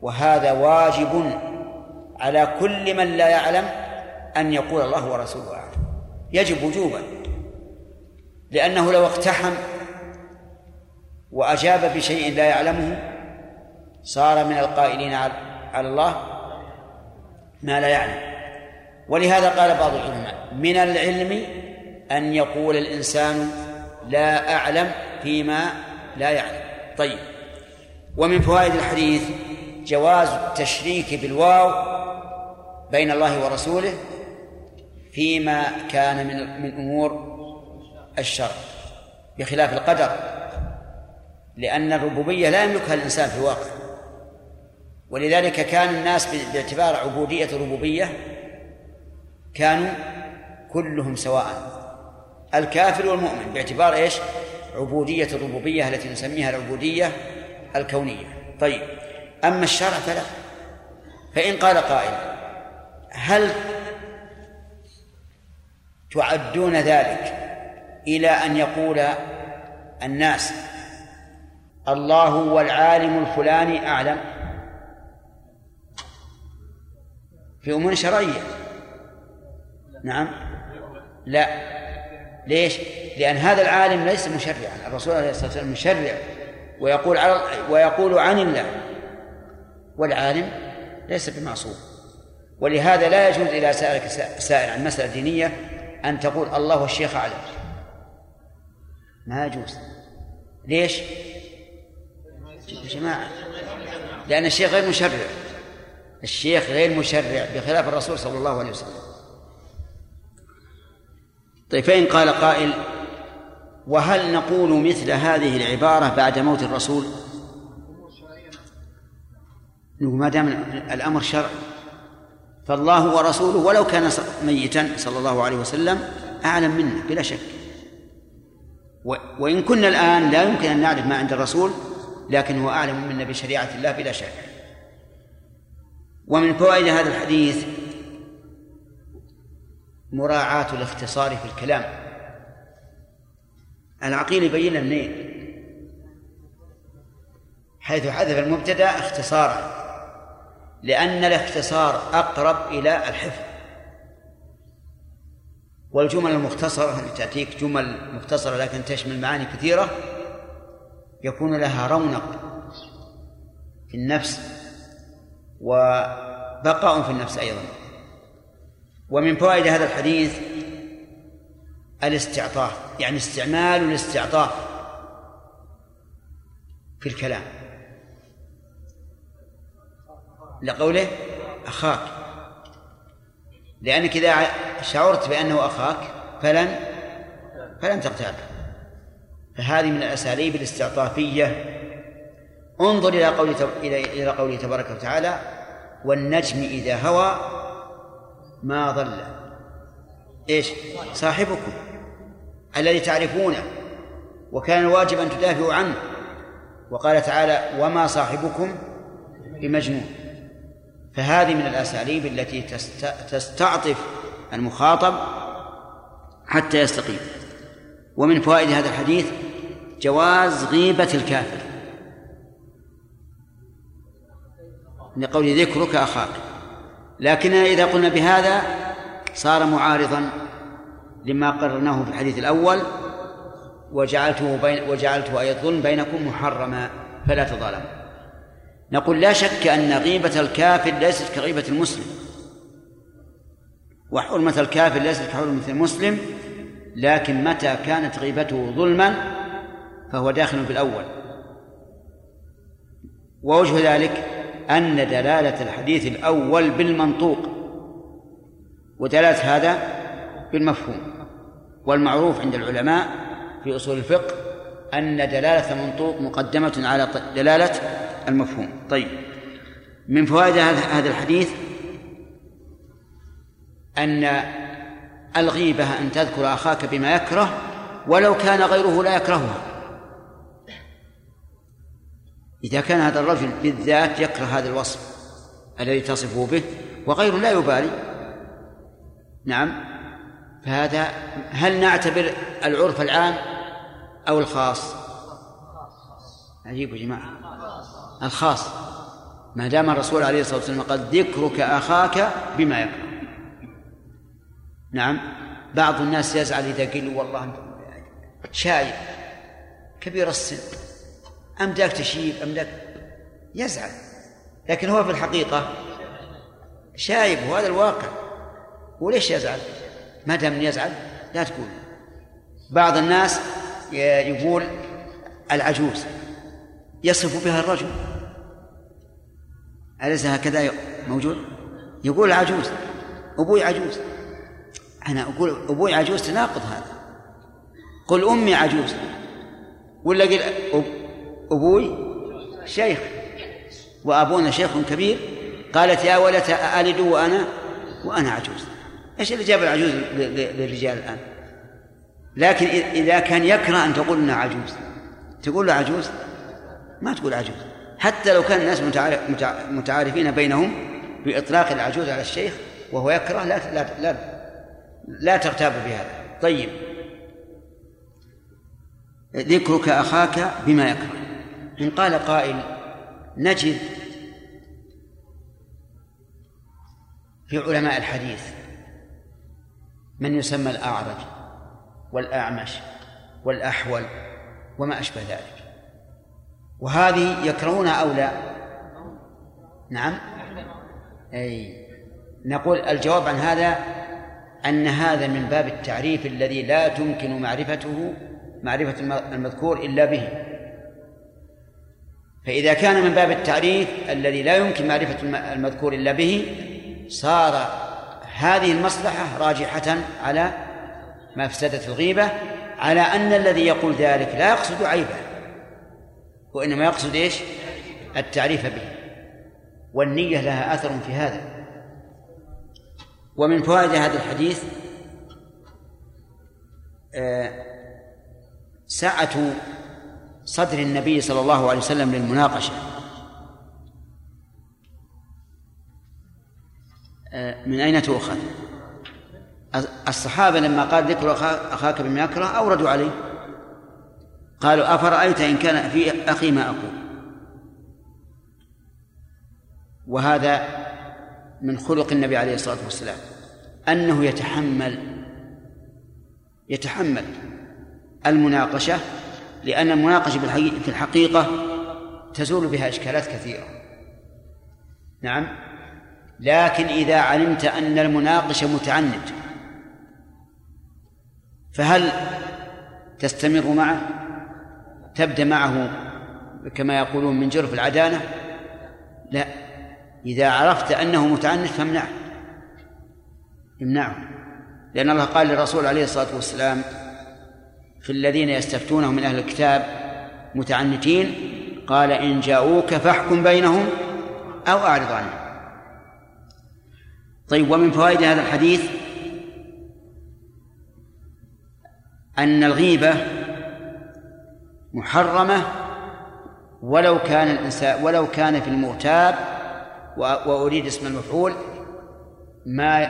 وهذا واجب على كل من لا يعلم أن يقول الله ورسوله أعلم. يجب وجوبا. لأنه لو اقتحم وأجاب بشيء لا يعلمه صار من القائلين على الله ما لا يعلم. ولهذا قال بعض العلماء من العلم أن يقول الإنسان لا أعلم فيما لا يعلم. طيب. ومن فوائد الحديث جواز التشريك بالواو بين الله ورسوله فيما كان من من أمور الشرع بخلاف القدر. لأن الربوبية لا يملكها الإنسان في الواقع. ولذلك كان الناس باعتبار عبودية الربوبية كانوا كلهم سواء. الكافر والمؤمن باعتبار إيش؟ عبودية الربوبية التي نسميها العبودية الكونية. طيب أما الشرع فلا. فإن قال قائل هل تعدون ذلك إلى أن يقول الناس الله هو العالم الفلاني أعلم. في أمور شرعية. نعم. لا. ليش؟ لأن هذا العالم ليس مشرعا. الرسول عليه الصلاة والسلام مشرع. ويقول على ويقول عن الله. والعالم ليس بمعصوم. ولهذا لا يجوز إلى سائلك سائل عن مسألة دينية أن تقول الله والشيخ أعلم. ما يجوز. ليش؟ يا جماعة لأن الشيخ غير مشرع. الشيخ غير مشرع بخلاف الرسول صلى الله عليه وسلم. طيب فإن قال قائل وهل نقول مثل هذه العبارة بعد موت الرسول؟ ما دام الأمر شرعي فالله ورسوله ولو كان ميتا صلى الله عليه وسلم أعلم منا بلا شك. وإن كنا الآن لا يمكن أن نعرف ما عند الرسول لكن هو أعلم منا بشريعة الله بلا شك. ومن فوائد هذا الحديث مراعاة الاختصار في الكلام. العقيل يبين منين؟ حيث حذف المبتدا اختصارا لأن الاختصار أقرب إلى الحفظ. والجمل المختصرة تأتيك جمل مختصرة لكن تشمل معاني كثيرة. يكون لها رونق في النفس وبقاء في النفس أيضا. ومن فوائد هذا الحديث الاستعطاف يعني استعمال الاستعطاف في الكلام. لقوله أخاك لأنك إذا شعرت بأنه أخاك فلن فلن تغتابه فهذه من الأساليب الاستعطافية. انظر إلى قوله إلى قوله تبارك وتعالى والنجم إذا هوى ما ضل. إيش؟ صاحبكم الذي تعرفونه وكان الواجب أن تدافعوا عنه. وقال تعالى وما صاحبكم بمجنون. فهذه من الأساليب التي تستعطف المخاطب حتى يستقيم. ومن فوائد هذا الحديث جواز غيبة الكافر. لقول ذكرك أخاك. لكننا إذا قلنا بهذا صار معارضا لما قررناه في الحديث الأول وجعلته بين وجعلته أي الظلم بينكم محرما فلا تظالموا. نقول لا شك أن غيبة الكافر ليست كغيبة المسلم. وحرمة الكافر ليست كحرمة المسلم لكن متى كانت غيبته ظلما فهو داخل في الأول. ووجه ذلك أن دلالة الحديث الأول بالمنطوق ودلالة هذا بالمفهوم. والمعروف عند العلماء في أصول الفقه أن دلالة المنطوق مقدمة على دلالة المفهوم. طيب من فوائد هذا الحديث أن الغيبة أن تذكر أخاك بما يكره ولو كان غيره لا يكرهها. إذا كان هذا الرجل بالذات يكره هذا الوصف الذي تصفه به وغيره لا يبالي. نعم. فهذا هل نعتبر العرف العام أو الخاص؟ عجيب يا جماعة. الخاص. ما دام الرسول عليه الصلاة والسلام قد ذكرك أخاك بما يكره. نعم. بعض الناس يزعل إذا قيل والله شايب. كبير السن. أمداك تشيب أمداك يزعل. لكن هو في الحقيقة شايب وهذا الواقع. وليش يزعل؟ ما دام يزعل لا تقول. بعض الناس يقول العجوز. يصف بها الرجل. أليس هكذا موجود؟ يقول العجوز أبوي عجوز. أنا أقول أبوي عجوز تناقض هذا. قل أمي عجوز. ولا قل أبوي شيخ وأبونا شيخ كبير قالت يا ولت ألد وأنا وأنا عجوز. إيش اللي جاب العجوز للرجال الآن؟ لكن إذا كان يكره أن تقول إنها عجوز تقول له عجوز؟ ما تقول عجوز. حتى لو كان الناس متعارف متع- متعارفين بينهم بإطلاق العجوز على الشيخ وهو يكره لا لا لا, لا تغتاب بهذا. طيب. ذكرك أخاك بما يكره. إن قال قائل نجد في علماء الحديث من يسمى الأعرج والأعمش والأحول وما أشبه ذلك. وهذه يكرهونها أو لا؟ نعم. أي نقول الجواب عن هذا أن هذا من باب التعريف الذي لا تمكن معرفته معرفة المذكور إلا به. فإذا كان من باب التعريف الذي لا يمكن معرفة الم- المذكور إلا به صار هذه المصلحة راجحة على مفسدة الغيبة على أن الذي يقول ذلك لا يقصد عيبه وإنما يقصد إيش؟ التعريف به. والنية لها أثر في هذا. ومن فوائد هذا الحديث آه، سعة صدر النبي صلى الله عليه وسلم للمناقشة. آه، من أين تؤخذ؟ الصحابة لما قال ذكر أخاك بما يكره أوردوا عليه. قالوا أفرأيت إن كان في أخي ما أقول؟ وهذا من خلق النبي عليه الصلاة والسلام. أنه يتحمل يتحمل المناقشة لأن المناقشة في الحقيقة تزول بها إشكالات كثيرة. نعم. لكن إذا علمت أن المناقش متعند فهل تستمر معه؟ تبدأ معه كما يقولون من جرف العدانة لا. إذا عرفت أنه متعنت فامنعه. امنعه. لأن الله قال للرسول عليه الصلاة والسلام في الذين يستفتونه من أهل الكتاب متعنتين قال إن جاءوك فاحكم بينهم أو أعرض عنهم. طيب ومن فوائد هذا الحديث أن الغيبة محرمة ولو كان الإنسان ولو كان في المغتاب وأريد اسم المفعول ما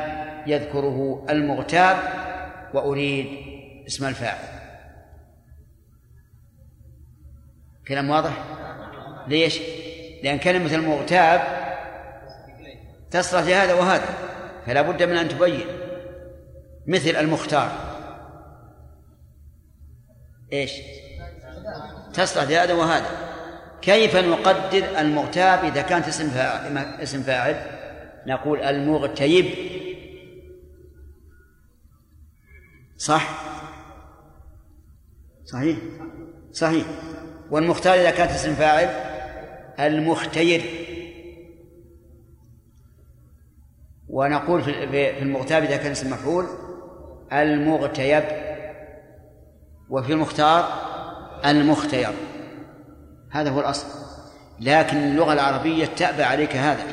يذكره المغتاب وأريد اسم الفاعل. كلام واضح؟ ليش؟ لأن كلمة المغتاب تصلح لهذا وهذا فلا بد من أن تبين مثل المختار. إيش؟ تصلح لهذا وهذا. كيف نقدر المغتاب إذا كانت اسم فاعل اسم فاعل؟ نقول المغتيب. صح؟ صحيح؟ صحيح. والمختار إذا كانت اسم فاعل المختير. ونقول في المغتاب إذا كان اسم مفعول المغتيب. وفي المختار المختير. هذا هو الأصل. لكن اللغة العربية تأبى عليك هذا.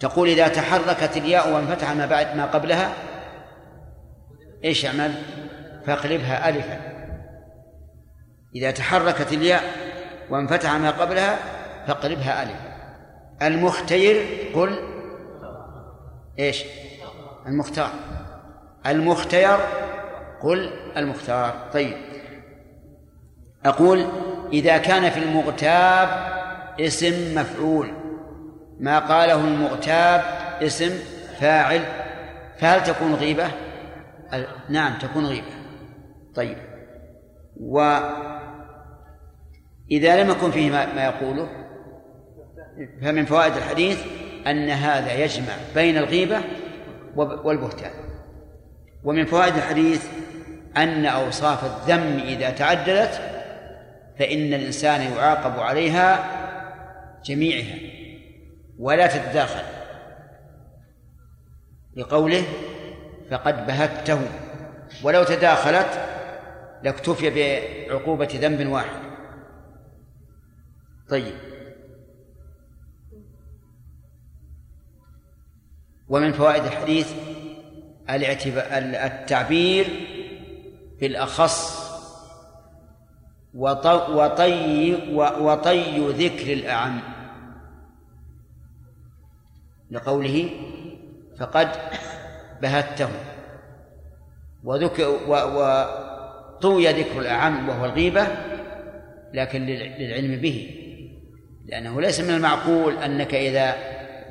تقول إذا تحركت الياء وانفتح ما بعد ما قبلها إيش اعمل؟ فاقلبها ألفا. إذا تحركت الياء وانفتح ما قبلها فاقلبها ألفا المختير قل إيش؟ المختار. المختير قل المختار. طيب. أقول إذا كان في المغتاب اسم مفعول ما قاله المغتاب اسم فاعل فهل تكون غيبة؟ نعم تكون غيبة. طيب. وإذا لم يكن فيه ما ما يقوله فمن فوائد الحديث أن هذا يجمع بين الغيبة والبهتان. ومن فوائد الحديث أن أوصاف الذم إذا تعددت فإن الإنسان يعاقب عليها جميعها ولا تتداخل. لقوله فقد بهته ولو تداخلت لاكتفي بعقوبة ذنب واحد. طيب. ومن فوائد الحديث التعبير بالأخص وطي وطي ذكر الأعم. لقوله فقد بهته وذكر وطوي ذكر الأعم وهو الغيبة لكن للعلم به. لأنه ليس من المعقول أنك إذا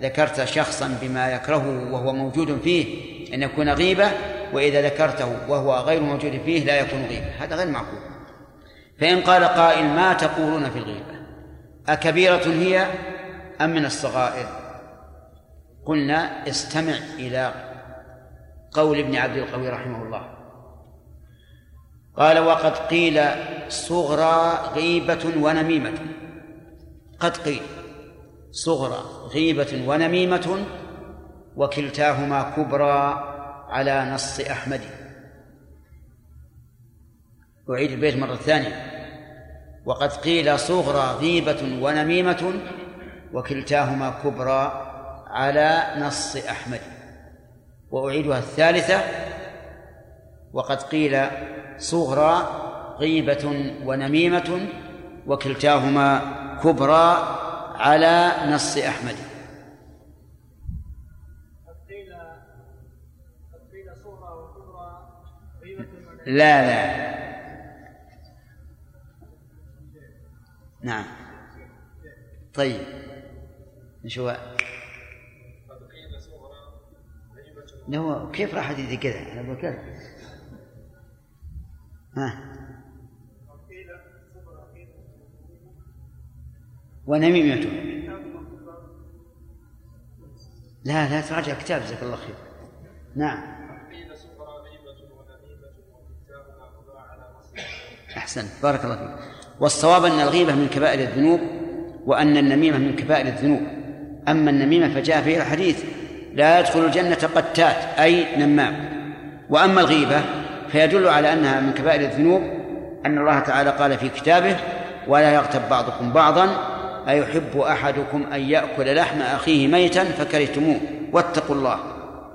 ذكرت شخصا بما يكرهه وهو موجود فيه أن يكون غيبة وإذا ذكرته وهو غير موجود فيه لا يكون غيبة. هذا غير معقول. فإن قال قائل ما تقولون في الغيبة؟ أكبيرة هي أم من الصغائر؟ قلنا استمع إلى قول ابن عبد القوي رحمه الله. قال وقد قيل صغرى غيبة ونميمة. قد قيل صغرى غيبة ونميمة وكلتاهما كبرى على نص أحمد. أعيد البيت مرة ثانية. وقد قيل صغرى غيبة ونميمة وكلتاهما كبرى على نص أحمد. وأعيدها الثالثة. وقد قيل صغرى غيبة ونميمة وكلتاهما كبرى على نص أحمد. لا لا. نعم. طيب. نشوف هو؟ كيف راح كذا؟ أنا كذا ها. ونميمته لا لا تراجع كتاب جزاك الله خير. نعم. أحسن. بارك الله فيك. والصواب أن الغيبة من كبائر الذنوب وأن النميمة من كبائر الذنوب. أما النميمة فجاء فيها الحديث لا يدخل الجنة قتات أي نمام. وأما الغيبة فيدل على أنها من كبائر الذنوب أن الله تعالى قال في كتابه ولا يغتب بعضكم بعضا أيحب أحدكم أن يأكل لحم أخيه ميتا فكرهتموه واتقوا الله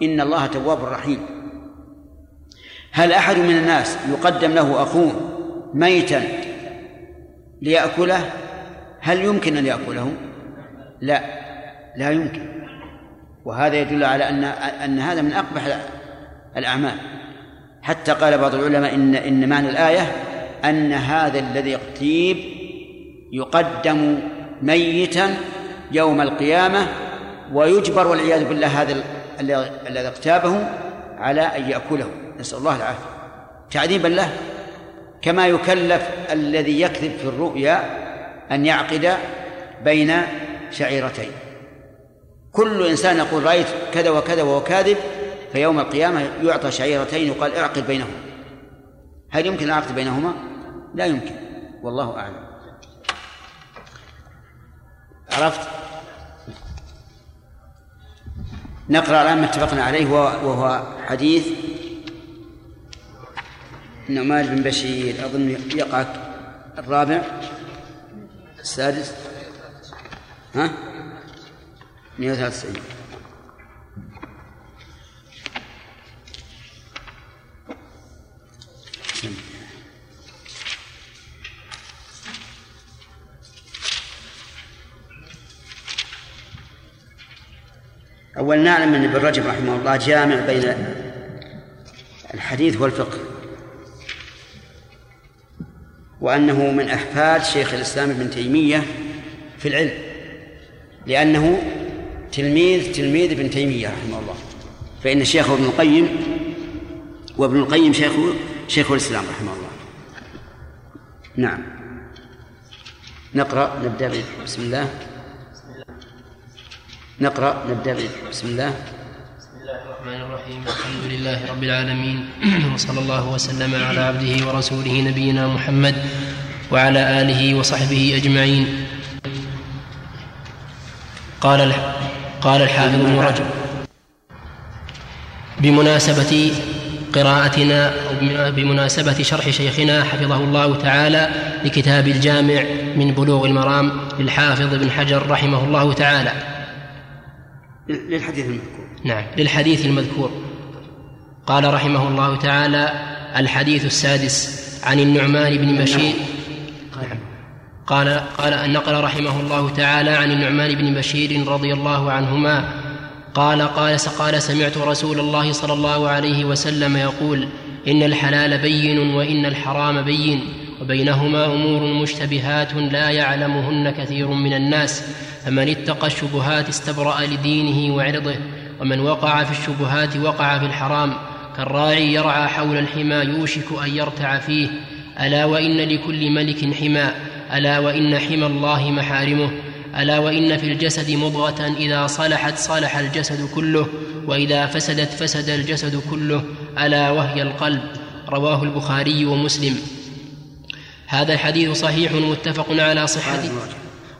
إن الله تواب رحيم. هل أحد من الناس يقدم له أخوه ميتا ليأكله؟ هل يمكن أن يأكله؟ لا لا يمكن. وهذا يدل على أن أن هذا من أقبح الأعمال. حتى قال بعض العلماء إن إن معنى الآية أن هذا الذي اغتيب يقدم ميتا يوم القيامة ويجبر والعياذ بالله هذا الذي اغتابه على أن يأكله. نسأل الله العافية. تعذيبا له كما يكلف الذي يكذب في الرؤيا أن يعقد بين شعيرتين. كل إنسان يقول رأيت كذا وكذا وهو كاذب فيوم القيامة يعطى شعيرتين يقال اعقد بينهما. هل يمكن العقد بينهما؟ لا يمكن والله أعلم. عرفت؟ نقرأ الآن ما اتفقنا عليه وهو حديث نعمان بن بشير أظن يقع الرابع السادس. ها؟ 193 أول نعلم أن ابن رجب رحمه الله جامع بين الحديث والفقه وأنه من أحفاد شيخ الإسلام ابن تيمية في العلم لأنه تلميذ تلميذ ابن تيمية رحمه الله فإن شيخه ابن القيم وابن القيم شيخ شيخ الإسلام رحمه الله. نعم. نقرأ نبدأ بسم الله. نقرأ نبدأ بسم الله. بسم الله الرحمن الرحيم. الحمد لله رب العالمين. وصلى الله وسلم على عبده ورسوله نبينا محمد وعلى آله وصحبه أجمعين. قال قال الحافظ ابن رجب بمناسبة قراءتنا بمناسبة شرح شيخنا حفظه الله تعالى لكتاب الجامع من بلوغ المرام للحافظ ابن حجر رحمه الله تعالى. للحديث المذكور. نعم للحديث المذكور. قال رحمه الله تعالى الحديث السادس عن النعمان بن بشير. نعم. قال قال نقل رحمه الله تعالى عن النعمان بن بشير رضي الله عنهما قال قال قال سمعت رسول الله صلى الله عليه وسلم يقول إن الحلال بين وإن الحرام بين. وبينهما أمور مشتبهات لا يعلمهن كثير من الناس فمن اتقى الشبهات استبرأ لدينه وعرضه ومن وقع في الشبهات وقع في الحرام كالراعي يرعى حول الحمى يوشك أن يرتع فيه ألا وإن لكل ملك حمى ألا وإن حمى الله محارمه ألا وإن في الجسد مضغة إذا صلحت صلح الجسد كله وإذا فسدت فسد الجسد كله ألا وهي القلب رواه البخاري ومسلم. هذا الحديث صحيح متفق على صحته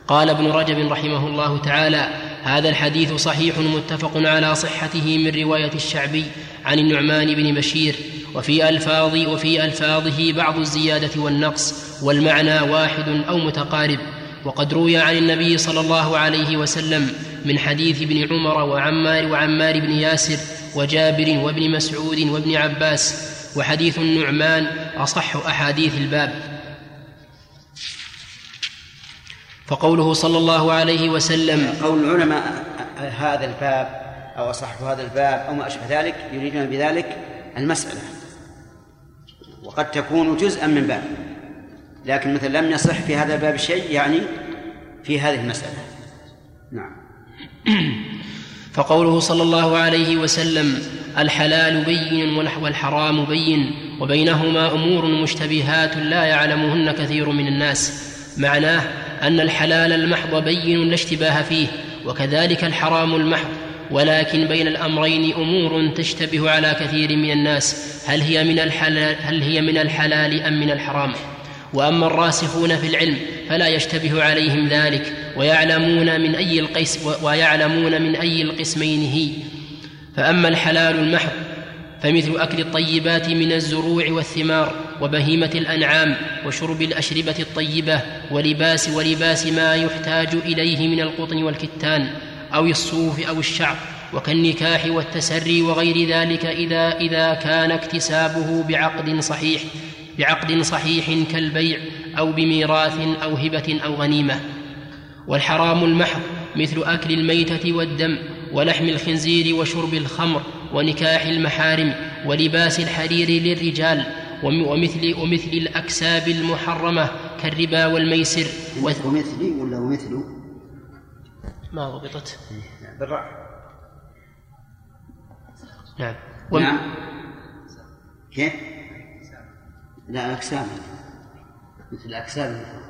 قال ابن رجب رحمه الله تعالى هذا الحديث صحيح متفق على صحته من رواية الشعبي عن النعمان بن بشير وفي ألفاظ وفي ألفاظه بعض الزيادة والنقص والمعنى واحد أو متقارب. وقد روي عن النبي صلى الله عليه وسلم من حديث ابن عمر وعمار وعمار بن ياسر وجابر وابن مسعود وابن عباس وحديث النعمان أصح أحاديث الباب. فقوله صلى الله عليه وسلم قول العلماء هذا الباب أو أصح هذا الباب أو ما أشبه ذلك يريدون بذلك المسألة. وقد تكون جزءا من باب. لكن مثلا لم يصح في هذا الباب شيء يعني في هذه المسألة. نعم. فقوله صلى الله عليه وسلم الحلال بين والحرام بين وبينهما أمور مشتبهات لا يعلمهن كثير من الناس. معناه أن الحلال المحض بين لا اشتباه فيه وكذلك الحرام المحض. ولكن بين الأمرين أمور تشتبه على كثير من الناس هل هي من الحلال هل هي من الحلال أم من الحرام؟ وأما الراسخون في العلم فلا يشتبه عليهم ذلك ويعلمون من أي القيس ويعلمون من أي القسمين هي. فأما الحلال المحض فمثل أكل الطيبات من الزروع والثمار. وبهيمة الأنعام وشرب الأشربة الطيبة ولباس ولباس ما يحتاج إليه من القطن والكتان أو الصوف أو الشعر وكالنكاح والتسري وغير ذلك إذا إذا كان اكتسابه بعقد صحيح بعقد صحيح كالبيع أو بميراث أو هبة أو غنيمة. والحرام المحض مثل أكل الميتة والدم ولحم الخنزير وشرب الخمر ونكاح المحارم ولباس الحرير للرجال ومثل ومثل الأكساب المحرمة كالربا والميسر ومثلي ولا ومثل؟ ما ضبطت. بالراء نعم. وم... نعم. كيف؟ لا الأكساب. مثل الأكساب. نعم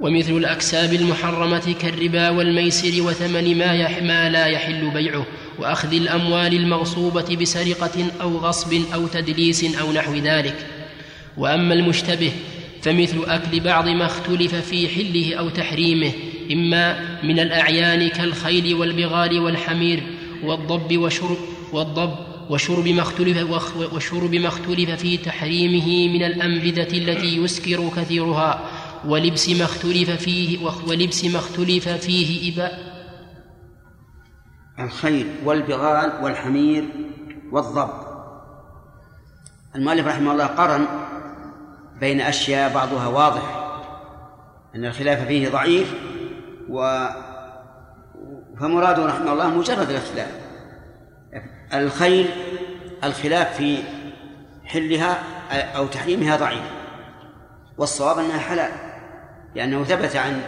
ومثل الأكساب المحرمة كالربا والميسر وثمن ما, ما لا يحل بيعه وأخذ الأموال المغصوبة بسرقة أو غصب أو تدليس أو نحو ذلك. وأما المشتبه فمثل أكل بعض ما اختلف في حله أو تحريمه إما من الأعيان كالخيل والبغال والحمير والضب وشرب والضب وشرب ما اختلف وشرب ما اختلف في تحريمه من الأنبذة التي يسكر كثيرها ولبس ما اختلف فيه ولبس ما اختلف فيه إباء الخيل والبغال والحمير والضب. المؤلف رحمه الله قرن بين أشياء بعضها واضح أن الخلاف فيه ضعيف و فمراده رحمه الله مجرد الاختلاف. الخيل الخلاف في حلها أو تحريمها ضعيف والصواب أنها حلال. لأنه ثبت عن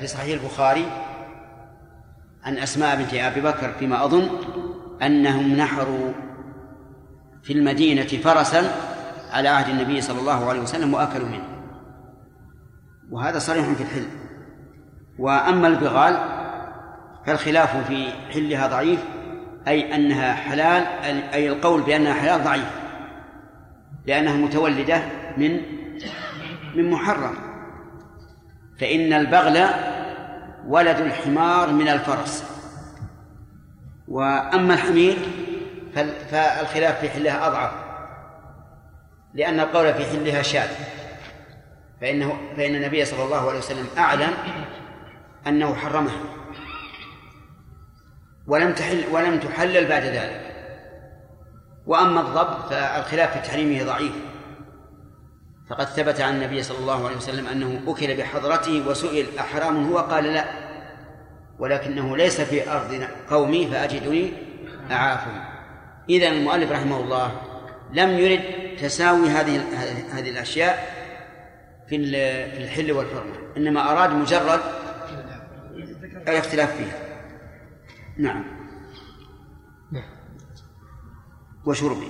في صحيح البخاري عن أسماء بنت أبي بكر فيما أظن أنهم نحروا في المدينة فرسا على عهد النبي صلى الله عليه وسلم وأكلوا منه. وهذا صريح في الحل. وأما البغال فالخلاف في حلها ضعيف أي أنها حلال أي القول بأنها حلال ضعيف لأنها متولدة من من محرم. فإن البغل ولد الحمار من الفرس. وأما الحمير فال- فالخلاف في حلها أضعف لأن القول في حلها شاذ. فإنه فإن النبي صلى الله عليه وسلم أعلن أنه حرمها. ولم تحل ولم تحلل بعد ذلك. وأما الضب فالخلاف في تحريمه ضعيف. فقد ثبت عن النبي صلى الله عليه وسلم أنه أكل بحضرته وسئل أحرام هو؟ قال لا ولكنه ليس في أرض قومي فأجدني أعافهم إذا المؤلف رحمه الله لم يرد تساوي هذه هذه الأشياء في في الحل والحرمة إنما أراد مجرد الاختلاف فيها. نعم. وشربه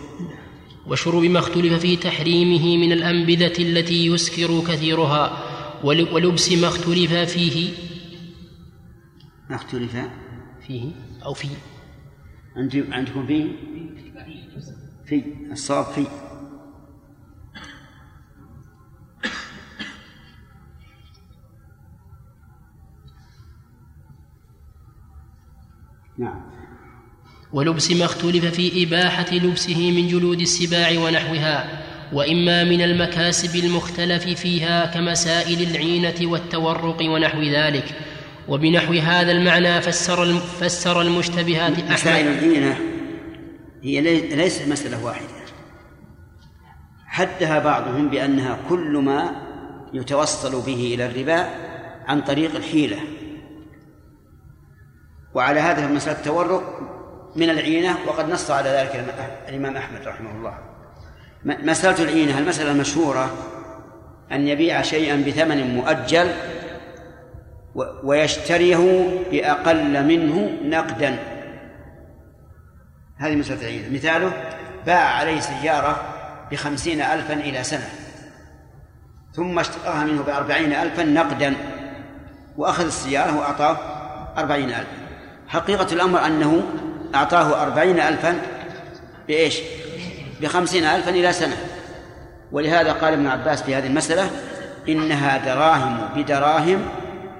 وشرب ما اختلف في تحريمه من الأنبذة التي يسكر كثيرها ول- ولبس ما اختلف فيه. ما اختلف فيه؟ أو فيه عندكم فيه في الصواب في. نعم. ولبس ما اختلف في إباحة لبسه من جلود السباع ونحوها وإما من المكاسب المختلف فيها كمسائل العينة والتورق ونحو ذلك. وبنحو هذا المعنى فسر فسر المشتبهات مسائل العينة هي لي- ليست مسألة واحدة. حدها بعضهم بأنها كل ما يتوصل به إلى الربا عن طريق الحيلة. وعلى هذا مسألة التورق من العينة وقد نص على ذلك الإمام- أحمد رحمه الله. مسألة العينة المسألة المشهورة أن يبيع شيئا بثمن مؤجل ويشتريه بأقل منه نقدا. هذه مسألة العينة. مثاله باع عليه سيارة بخمسين ألفا إلى سنة ثم اشتراها منه بأربعين ألفا نقدا وأخذ السيارة وأعطاه أربعين ألفا. حقيقة الأمر أنه أعطاه أربعين ألفا بإيش؟ بخمسين ألفا إلى سنة. ولهذا قال ابن عباس في هذه المسألة إنها دراهم بدراهم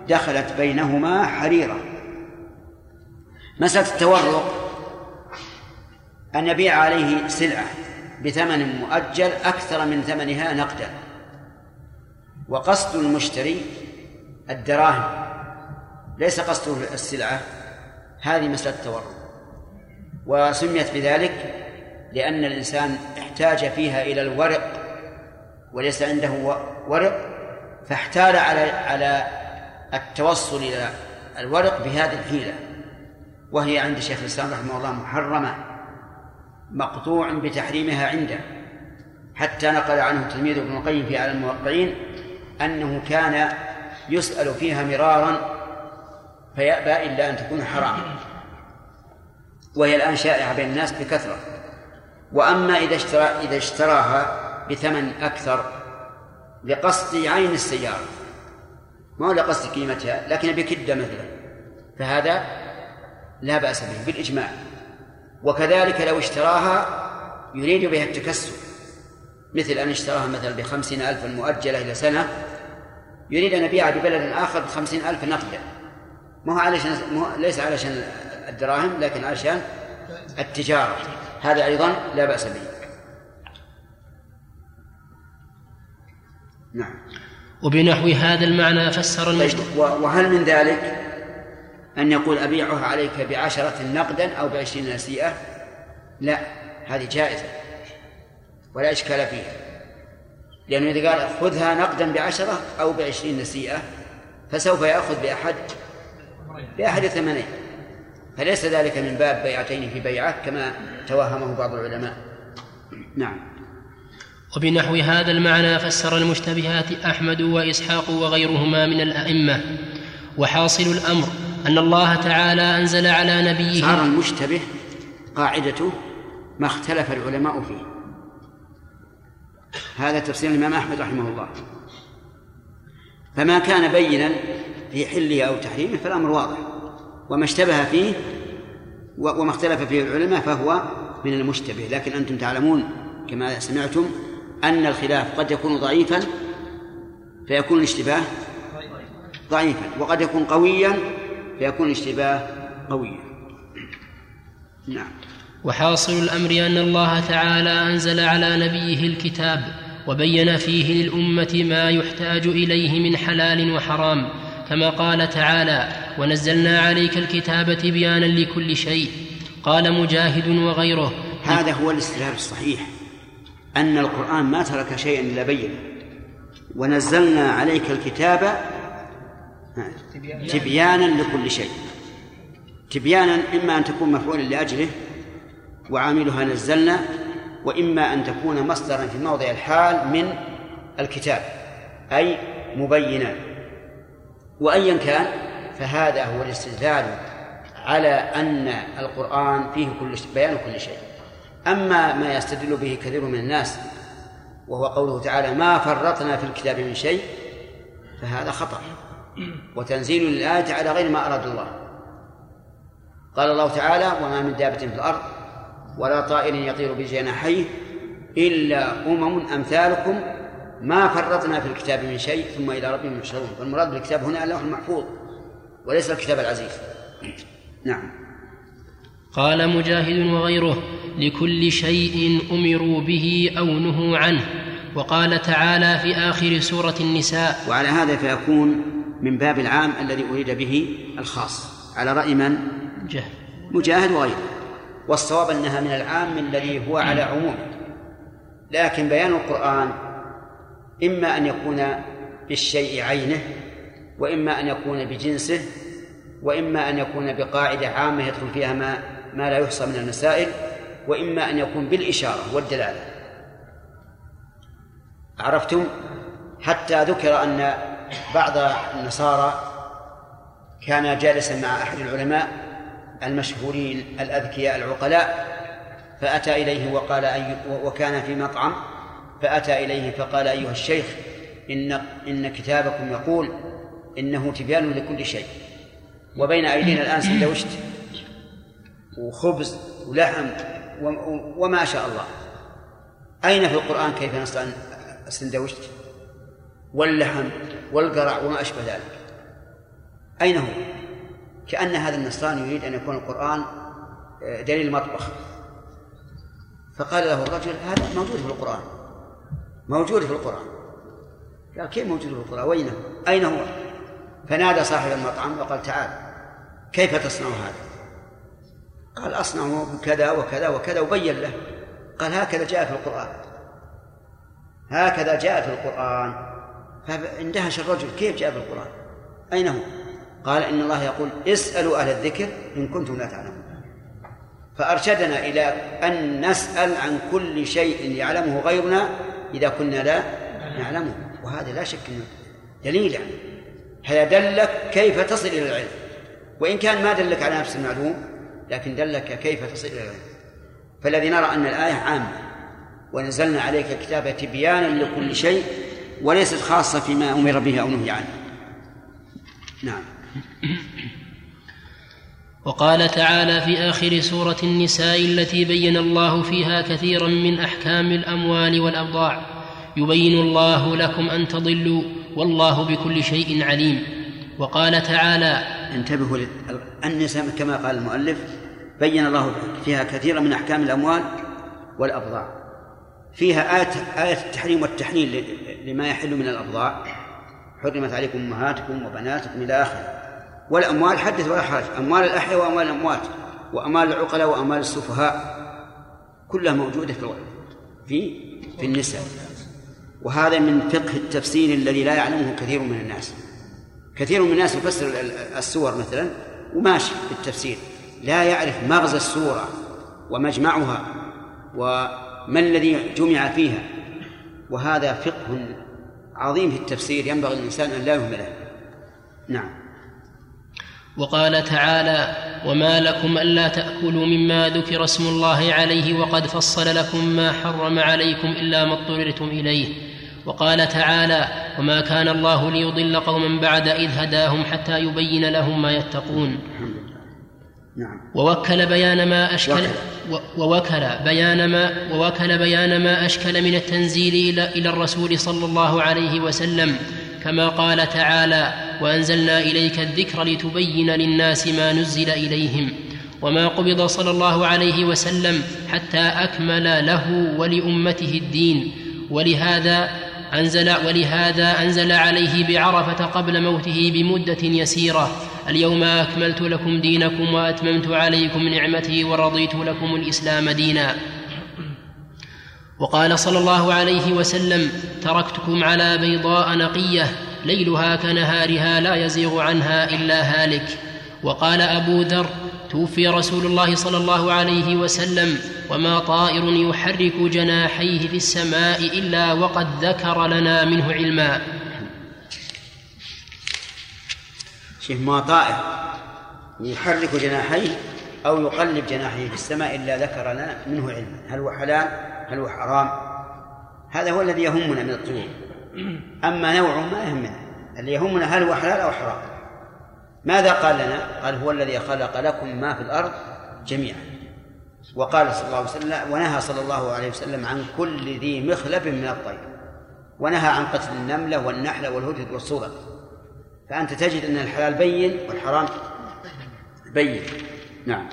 دخلت بينهما حريرة. مسألة التورق أن يبيع عليه سلعة بثمن مؤجل أكثر من ثمنها نقدا. وقصد المشتري الدراهم ليس قصده السلعة. هذه مسألة التورق. وسميت بذلك لأن الإنسان احتاج فيها إلى الورق وليس عنده ورق فاحتال على على التوصل إلى الورق بهذه الحيلة. وهي عند شيخ الإسلام رحمه الله محرمة مقطوع بتحريمها عنده. حتى نقل عنه تلميذ ابن القيم في أعلى الموقعين أنه كان يسأل فيها مرارا فيأبى إلا أن تكون حراما وهي الآن شائعة بين الناس بكثرة. وأما إذا اشترى إذا اشتراها بثمن أكثر لقصد عين السيارة ما هو لقصد قيمتها لكن بكدة مثلا فهذا لا بأس به بالإجماع. وكذلك لو اشتراها يريد بها التكسب. مثل أن اشتراها مثلا بخمسين ألفا مؤجلة إلى سنة يريد أن يبيعها ببلد آخر بخمسين ألف نقدا. ما هو علشان ليس علشان الدراهم لكن علشان التجارة. هذا أيضا لا بأس به. نعم. وبنحو هذا المعنى فسر طيب المشتبه و- وهل من ذلك أن يقول أبيعها عليك بعشرة نقدا أو بعشرين نسيئة؟ لا هذه جائزة ولا إشكال فيها. لأنه إذا قال خذها نقدا بعشرة أو بعشرين نسيئة فسوف يأخذ بأحد بأحد الثمنين. فليس ذلك من باب بيعتين في بيعة كما توهمه بعض العلماء. نعم. وبنحو هذا المعنى فسر المشتبهات أحمد وإسحاق وغيرهما من الأئمة. وحاصل الأمر أن الله تعالى أنزل على نبيه صار المشتبه قاعدته ما اختلف العلماء فيه. هذا تفسير الإمام أحمد رحمه الله. فما كان بينا في حله أو تحريمه فالأمر واضح. وما اشتبه فيه وما اختلف فيه العلماء فهو من المشتبه. لكن أنتم تعلمون كما سمعتم أن الخلاف قد يكون ضعيفا فيكون الاشتباه ضعيفا وقد يكون قويا فيكون الاشتباه قويا. نعم. وحاصل الأمر أن الله تعالى أنزل على نبيه الكتاب وبين فيه للأمة ما يحتاج إليه من حلال وحرام كما قال تعالى ونزلنا عليك الكتاب تبيانا لكل شيء. قال مجاهد وغيره. هذا هو الاستدلال الصحيح أن القرآن ما ترك شيئا إلا بينه. ونزلنا عليك الكتاب تبيانا لكل شيء. تبيانا إما أن تكون مفعولا لأجله وعاملها نزلنا وإما أن تكون مصدرا في موضع الحال من الكتاب أي مبينا. وأيا كان فهذا هو الاستدلال على أن القرآن فيه كل بيان كل شيء. أما ما يستدل به كثير من الناس وهو قوله تعالى ما فرطنا في الكتاب من شيء فهذا خطأ. وتنزيل الآية على غير ما أراد الله. قال الله تعالى وما من دابة في الأرض ولا طائر يطير بجناحيه إلا أمم أمثالكم ما فرطنا في الكتاب من شيء ثم إلى ربهم يحشرون. والمراد بالكتاب هنا اللوح المحفوظ. وليس الكتاب العزيز. نعم. قال مجاهد وغيره لكل شيء أمروا به أو نهوا عنه. وقال تعالى في آخر سورة النساء وعلى هذا فيكون من باب العام الذي أريد به الخاص. على رأي من؟ جهل مجاهد وغيره. والصواب أنها من العام الذي هو على عمومه لكن بيان القرآن إما أن يكون بالشيء عينه وإما أن يكون بجنسه وإما أن يكون بقاعدة عامة يدخل فيها ما ما لا يحصى من المسائل وإما أن يكون بالإشارة والدلالة. عرفتم؟ حتى ذكر أن بعض النصارى كان جالسا مع أحد العلماء المشهورين الأذكياء العقلاء فأتى إليه وقال أي وكان في مطعم فأتى إليه فقال أيها الشيخ إن إن كتابكم يقول إنه تبيان لكل شيء. وبين أيدينا الآن سندوشت وخبز ولحم وما شاء الله. أين في القرآن كيف نصنع السندوشت واللحم والقرع وما أشبه ذلك. أين هو؟ كأن هذا النصراني يريد أن يكون القرآن آه، دليل المطبخ فقال له الرجل هذا موجود في القرآن. موجود في القرآن. قال كيف موجود في القرآن؟ وينه؟ أين هو؟ فنادى صاحب المطعم وقال تعال كيف تصنع هذا؟ قال أصنع كذا وكذا وكذا وبين له. قال هكذا جاء في القرآن. هكذا جاء في القرآن. فاندهش الرجل كيف جاء في القرآن؟ أين هو؟ قال إن الله يقول اسألوا أهل الذكر إن كنتم لا تعلمون. فأرشدنا إلى أن نسأل عن كل شيء يعلمه غيرنا إذا كنا لا نعلمه. وهذا لا شك أنه دليل يعني هذا دلك كيف تصل إلى العلم. وإن كان ما دلك على نفس المعلوم لكن دلك كيف تصل إلى العلم. فالذي نرى أن الآية عامة ونزلنا عليك الكتاب تبيانا لكل شيء وليست خاصة فيما أمر به أو نهي عنه. نعم. وقال تعالى في آخر سورة النساء التي بين الله فيها كثيرا من أحكام الأموال والأبضاع يبين الله لكم أن تضلوا والله بكل شيء عليم. وقال تعالى انتبهوا النساء كما قال المؤلف بين الله فيها كثيرا من أحكام الأموال والأبضاع. فيها آية آية التحريم والتحليل لما يحل من الأبضاع. حرمت عليكم أمهاتكم وبناتكم إلى آخره. والأموال حدث ولا حرج. أموال الأحياء وأموال الأموات وأموال العقلاء وأموال السفهاء كلها موجودة في في في النساء. وهذا من فقه التفسير الذي لا يعلمه كثير من الناس. كثير من الناس يفسر السور مثلا وماشي في التفسير. لا يعرف مغزى السورة ومجمعها وما الذي جمع فيها. وهذا فقه عظيم في التفسير ينبغي الإنسان أن لا يهمله نعم. وقال تعالى وما لكم ألا تأكلوا مما ذكر اسم الله عليه وقد فصل لكم ما حرم عليكم إلا ما اضطررتم إليه. وقال تعالى وما كان الله ليضل قوما بعد إذ هداهم حتى يبين لهم ما يتقون. نعم. ووكل بيان ما أشكل ووكل بيان ما ووكل بيان ما أشكل من التنزيل إلى إلى الرسول صلى الله عليه وسلم كما قال تعالى وأنزلنا إليك الذكر لتبين للناس ما نزل إليهم وما قبض صلى الله عليه وسلم حتى أكمل له ولأمته الدين. ولهذا أنزل ولهذا أنزل عليه بعرفة قبل موته بمدة يسيرة. اليوم أكملت لكم دينكم وأتممت عليكم نعمتي ورضيت لكم الإسلام دينا. وقال صلى الله عليه وسلم تركتكم على بيضاء نقية ليلها كنهارها لا يزيغ عنها إلا هالك. وقال أبو ذر توفي رسول الله صلى الله عليه وسلم وما طائر يحرك جناحيه في السماء إلا وقد ذكر لنا منه علما. شيخ ما طائر يحرك جناحيه أو يقلب جناحيه في السماء إلا ذكر لنا منه علما. هل هو حلال؟ هل هو حرام؟ هذا هو الذي يهمنا من الطيور. أما نوعه ما يهمنا. اللي يهمنا هل هو حلال أو حرام. ماذا قال لنا؟ قال هو الذي خلق لكم ما في الأرض جميعا. وقال صلى الله عليه وسلم ونهى صلى الله عليه وسلم عن كل ذي مخلب من الطير ونهى عن قتل النملة والنحلة والهدهد والصورة فأنت تجد أن الحلال بين والحرام بين. نعم.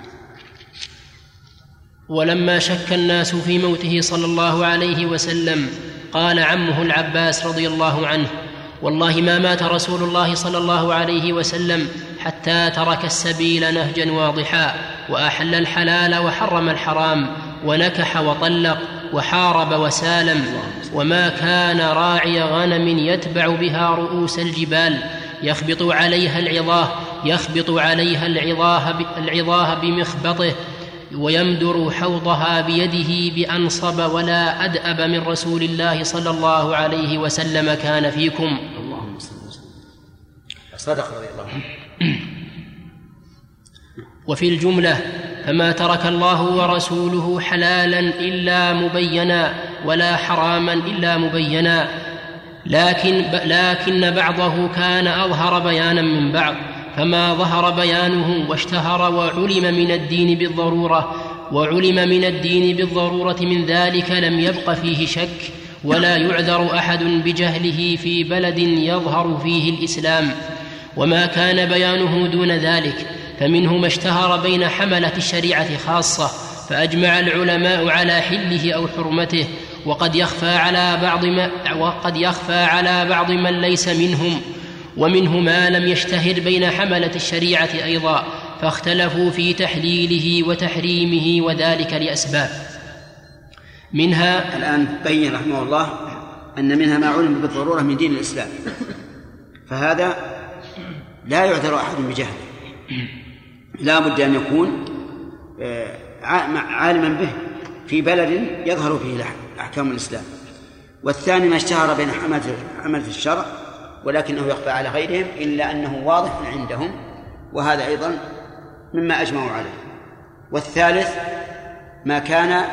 ولما شك الناس في موته صلى الله عليه وسلم قال عمه العباس رضي الله عنه والله ما مات رسول الله صلى الله عليه وسلم حتى ترك السبيل نهجا واضحا وأحل الحلال وحرم الحرام ونكح وطلق وحارب وسالم وما كان راعي غنم يتبع بها رؤوس الجبال يخبط عليها العظاه يخبط عليها العظاه العظاه بمخبطه ويمدر حوضها بيده بأنصب ولا أدأب من رسول الله صلى الله عليه وسلم كان فيكم. اللهم صل وسلم. صدق رضي الله عنه. وفي الجملة فما ترك الله ورسوله حلالا إلا مبينا ولا حراما إلا مبينا لكن لكن بعضه كان أظهر بيانا من بعض. فما ظهر بيانه واشتهر وعلم من الدين بالضرورة وعلم من الدين بالضرورة من ذلك لم يبق فيه شك ولا يعذر أحد بجهله في بلد يظهر فيه الإسلام. وما كان بيانه دون ذلك فمنه ما اشتهر بين حملة الشريعة خاصة فأجمع العلماء على حله أو حرمته وقد يخفى على بعض ما وقد يخفى على بعض من ليس منهم ومنه ما لم يشتهر بين حملة الشريعة أيضا فاختلفوا في تحليله وتحريمه وذلك لأسباب. منها الآن بين رحمه الله أن منها ما علم بالضرورة من دين الإسلام. فهذا لا يعذر أحد بجهله. لا بد أن يكون آه، عالما به في بلد يظهر فيه أحكام الإسلام. والثاني ما اشتهر بين حملة الشرع ولكنه يخفى على غيرهم إلا أنه واضح عندهم وهذا أيضا مما أجمعوا عليه. والثالث ما كان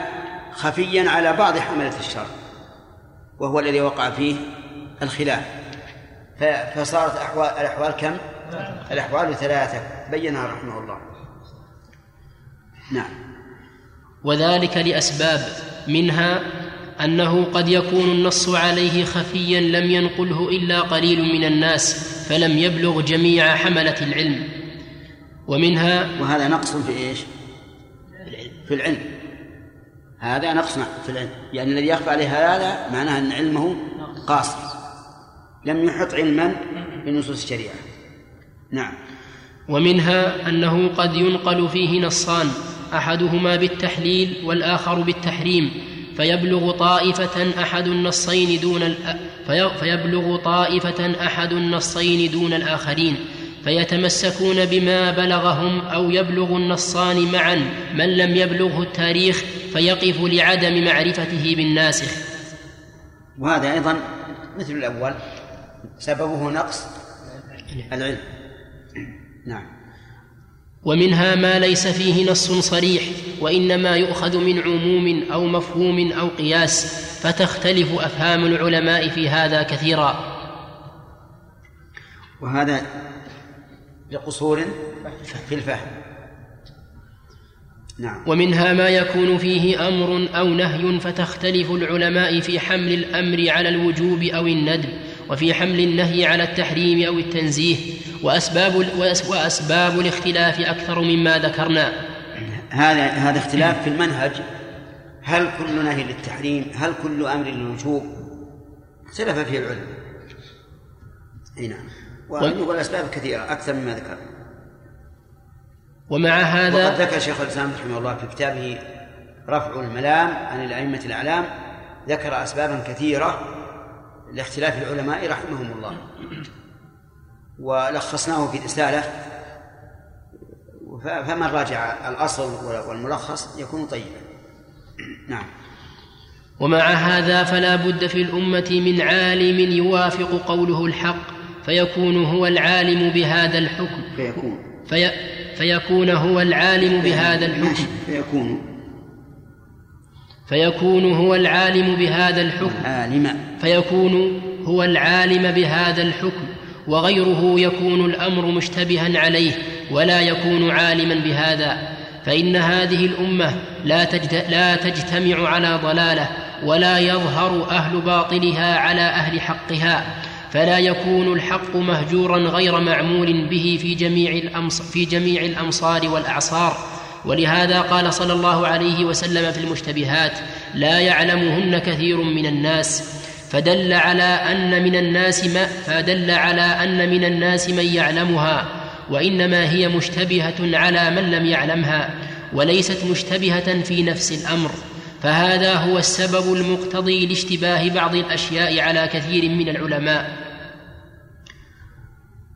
خفيا على بعض حملة الشرع وهو الذي وقع فيه الخلاف. فصارت أحوال الأحوال كم؟ الأحوال ثلاثة بينها رحمه الله. نعم. وذلك لأسباب منها أنه قد يكون النص عليه خفيا لم ينقله إلا قليل من الناس فلم يبلغ جميع حملة العلم. ومنها وهذا نقص في إيش؟ في العلم. هذا نقص في العلم. يعني الذي يخفى عليه هذا معناه أن علمه قاصر. لم يحط علما بنصوص الشريعة. نعم. ومنها أنه قد ينقل فيه نصان أحدهما بالتحليل والآخر بالتحريم فيبلغ طائفة أحد النصين دون فيبلغ طائفة أحد النصين دون الآخرين فيتمسكون بما بلغهم أو يبلغ النصان معا من لم يبلغه التاريخ فيقف لعدم معرفته بالناسخ. وهذا أيضا مثل الأول سببه نقص العلم. نعم. ومنها ما ليس فيه نص صريح وإنما يؤخذ من عموم أو مفهوم أو قياس فتختلف أفهام العلماء في هذا كثيرا. وهذا لقصور في الفهم. نعم. ومنها ما يكون فيه أمر أو نهي فتختلف العلماء في حمل الأمر على الوجوب أو الندب. وفي حمل النهي على التحريم أو التنزيه وأسباب, وأسباب الاختلاف أكثر مما ذكرنا. هذا هذا اختلاف في المنهج. هل كل نهي للتحريم هل كل أمر للوجوب؟ اختلف فيه العلماء أي نعم. والاسباب كثيرة أكثر مما ذكر. ومع هذا وقد ذكر شيخ الإسلام رحمه الله في كتابه رفع الملام عن الأئمة الأعلام ذكر أسبابا كثيرة لاختلاف العلماء رحمهم الله. ولخصناه في رساله فمن راجع الأصل والملخص يكون طيبا. نعم. ومع هذا فلا بد في الأمة من عالم يوافق قوله الحق فيكون هو العالم بهذا الحكم. فيكون. في فيكون هو العالم بهذا الحكم. فيكون. فيكون هو العالم بهذا الحكم. عالما فيكون هو العالم بهذا الحكم وغيره يكون الأمر مشتبها عليه ولا يكون عالما بهذا. فإن هذه الأمة لا, لا تجتمع على ضلالة ولا يظهر أهل باطلها على أهل حقها. فلا يكون الحق مهجورا غير معمول به في جميع الأمص في جميع الأمصار والأعصار. ولهذا قال صلى الله عليه وسلم في المشتبهات لا يعلمهن كثير من الناس فدل على أن من الناس ما فدل على أن من الناس من يعلمها وإنما هي مشتبهة على من لم يعلمها وليست مشتبهة في نفس الأمر فهذا هو السبب المقتضي لاشتباه بعض الأشياء على كثير من العلماء.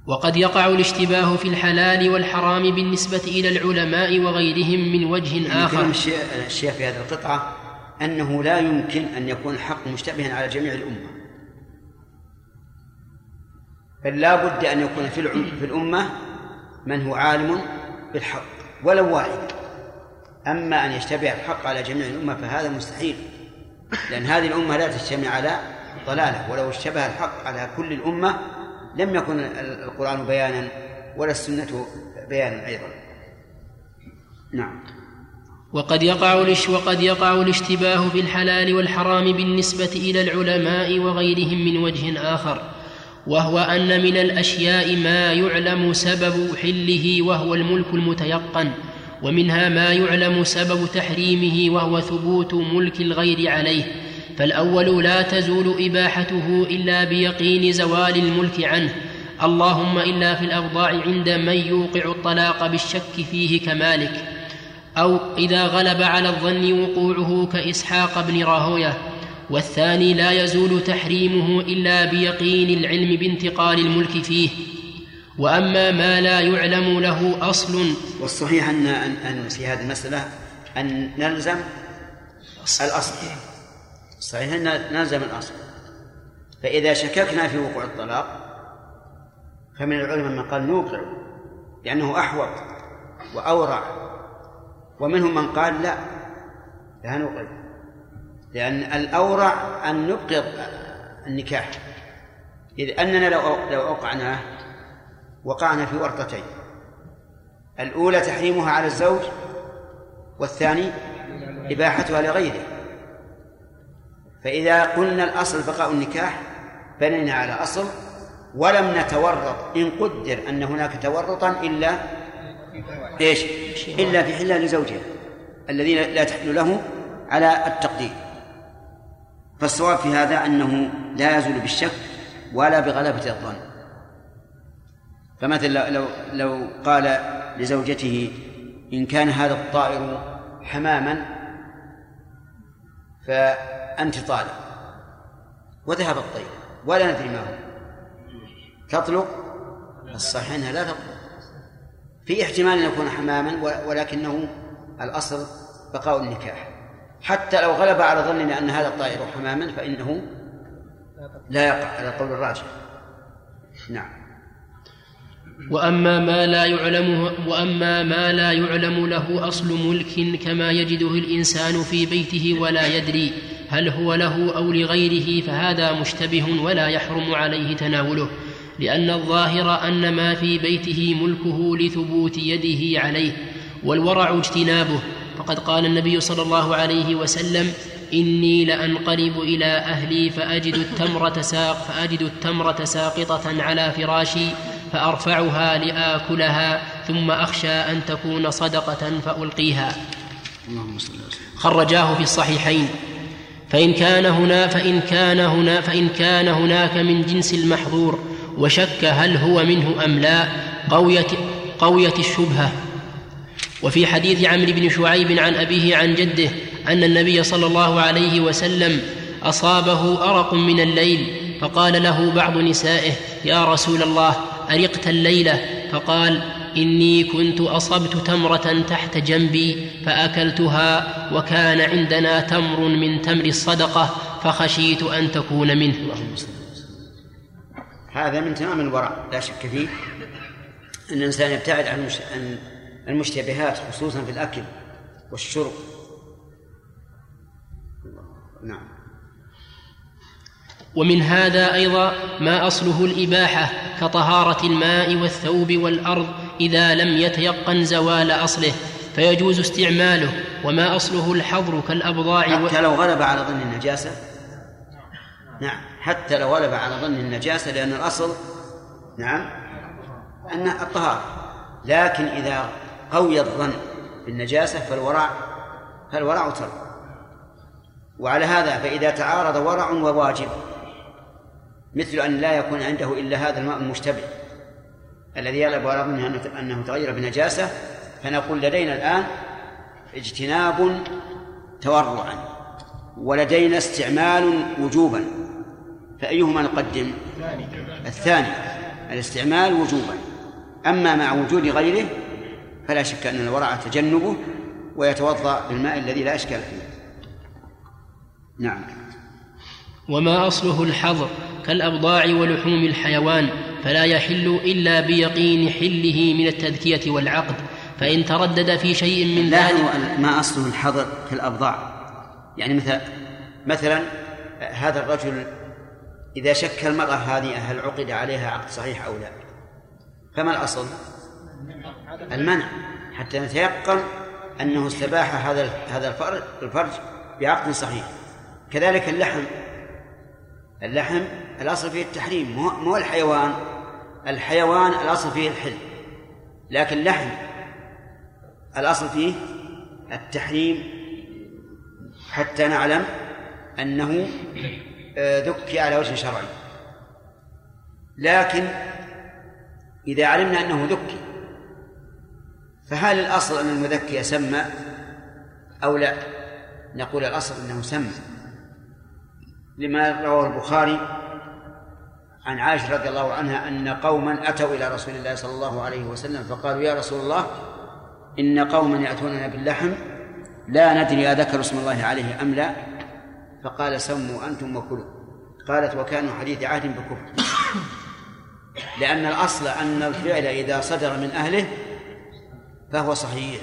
وقد يقع الاشتباه في الحلال والحرام بالنسبة إلى العلماء وغيرهم من وجه آخر. الشيخ في هذه القطعة أنه لا يمكن أن يكون الحق مشتبها على جميع الأمة. بل لا بد أن يكون في في الأمة من هو عالم بالحق ولو واحد. أما أن يشتبه الحق على جميع الأمة فهذا مستحيل لأن هذه الأمة لا تجتمع على ضلالة. ولو اشتبه الحق على كل الأمة لم يكن القرآن بيانا ولا السنة بيانا أيضا. نعم. وقد يقع وقد يقع الاشتباه في الحلال والحرام بالنسبة إلى العلماء وغيرهم من وجه آخر وهو أن من الأشياء ما يعلم سبب حله وهو الملك المتيقن ومنها ما يعلم سبب تحريمه وهو ثبوت ملك الغير عليه. فالأول لا تزول إباحته إلا بيقين زوال الملك عنه. اللهم إلا في الابضاع عند من يوقع الطلاق بالشك فيه كمالك. أو إذا غلب على الظن وقوعه كإسحاق بن راهوية. والثاني لا يزول تحريمه إلا بيقين العلم بانتقال الملك فيه. وأما ما لا يعلم له أصل والصحيح ان ان في هذه المسألة أن نلزم الأصل. صحيح أن نلزم الأصل. فإذا شككنا في وقوع الطلاق فمن العلماء من قال نوقع لأنه أحوط وأورع. ومنهم من قال لا لا نوقع. لأن الأورع أن نبقي النكاح. إذ أننا لو لو أوقعناه وقعنا في ورطتين. الأولى تحريمها على الزوج والثاني إباحتها لغيره. فإذا قلنا الأصل بقاء النكاح بنينا على أصل ولم نتورط إن قدر أن هناك تورطا إلا إيش؟ إلا في حلة لزوجها الذين لا تحل له على التقدير. فالصواب في هذا أنه لا يزول بالشك ولا بغلبة الظن. فمثلا لو لو قال لزوجته إن كان هذا الطائر حماما فأنت طالق وذهب الطير. ولا ندري ما هو. تطلق الصحيح أنها لا تطلق. في احتمال أن يكون حماما ولكنه الأصل بقاء النكاح. حتى لو غلب على ظننا أن هذا الطائر حماما فإنه لا يقع. على القول الراجح. نعم. وأما ما لا يعلم وأما ما لا يعلم له أصل ملك كما يجده الإنسان في بيته ولا يدري. هل هو له أو لغيره فهذا مشتبه ولا يحرم عليه تناوله لأن الظاهر أن ما في بيته ملكه لثبوت يده عليه والورع اجتنابه. فقد قال النبي صلى الله عليه وسلم إني لأنقلب إلى أهلي فأجد التمرة ساق فأجد التمرة ساقطة على فراشي فأرفعها لآكلها ثم أخشى أن تكون صدقة فألقيها. اللهم صل وسلم خرجاه في الصحيحين. فإن كان هنا فإن كان هنا فإن كان هناك من جنس المحظور وشك هل هو منه أم لا قويت قويت الشبهة. وفي حديث عمرو بن شعيب عن أبيه عن جده أن النبي صلى الله عليه وسلم أصابه أرق من الليل فقال له بعض نسائه يا رسول الله أرقت الليلة فقال إني كنت أصبت تمرة تحت جنبي فأكلتها وكان عندنا تمر من تمر الصدقة فخشيت أن تكون منه. هذا من تمام الورع لا شك فيه. إن الإنسان يبتعد عن المش- عن المشتبهات خصوصا في الأكل والشرب. نعم. ومن هذا أيضا ما أصله الإباحة كطهارة الماء والثوب والأرض إذا لم يتيقن زوال أصله فيجوز استعماله وما أصله الحظر كالأبضاع. حتى لو غلب على ظن النجاسة. نعم حتى لو غلب على ظن النجاسة لأن الأصل نعم أن الطهارة. لكن إذا قوي الظن بالنجاسة فالورع فالورع ترك. وعلى هذا فإذا تعارض ورع وواجب مثل أن لا يكون عنده إلا هذا الماء المشتبه. الذي يغلب على ظنه أنه- تغير بنجاسة فنقول لدينا الآن اجتناب تورعا ولدينا استعمال وجوبا. فأيهما نقدم؟ الثاني الاستعمال وجوبا. أما مع وجود غيره فلا شك أن الورع تجنبه ويتوضأ بالماء الذي لا إشكال فيه. نعم. وما أصله الحظر كالأبضاع ولحوم الحيوان فلا يحل إلا بيقين حله من التذكية والعقد فإن تردد في شيء من لا ذلك ما أصله الحظر في الأبضاع. يعني مثلا مثلا هذا الرجل إذا شك المرأة هذه هل عقد عليها عقد صحيح أو لا؟ فما الأصل؟ المنع. حتى نتيقن أنه استباح هذا هذا الفرج بعقد صحيح. كذلك اللحم. اللحم الأصل فيه التحريم مو الحيوان. الحيوان الأصل فيه الحل لكن اللحم الأصل فيه التحريم حتى نعلم أنه آه، ذكي على وجه شرعي. لكن إذا علمنا أنه ذكي فهل الأصل أن المذكي يسمى أو لا؟ نقول الأصل أنه سمى لما رواه البخاري عن عائشة رضي الله عنها أن قوما أتوا إلى رسول الله صلى الله عليه وسلم فقالوا يا رسول الله إن قوما يأتوننا باللحم لا ندري أذكر اسم الله عليه أم لا؟ فقال سموا أنتم وكلوا. قالت وكانوا حديث عهد بكفر. لأن الأصل أن الفعل إذا صدر من أهله فهو صحيح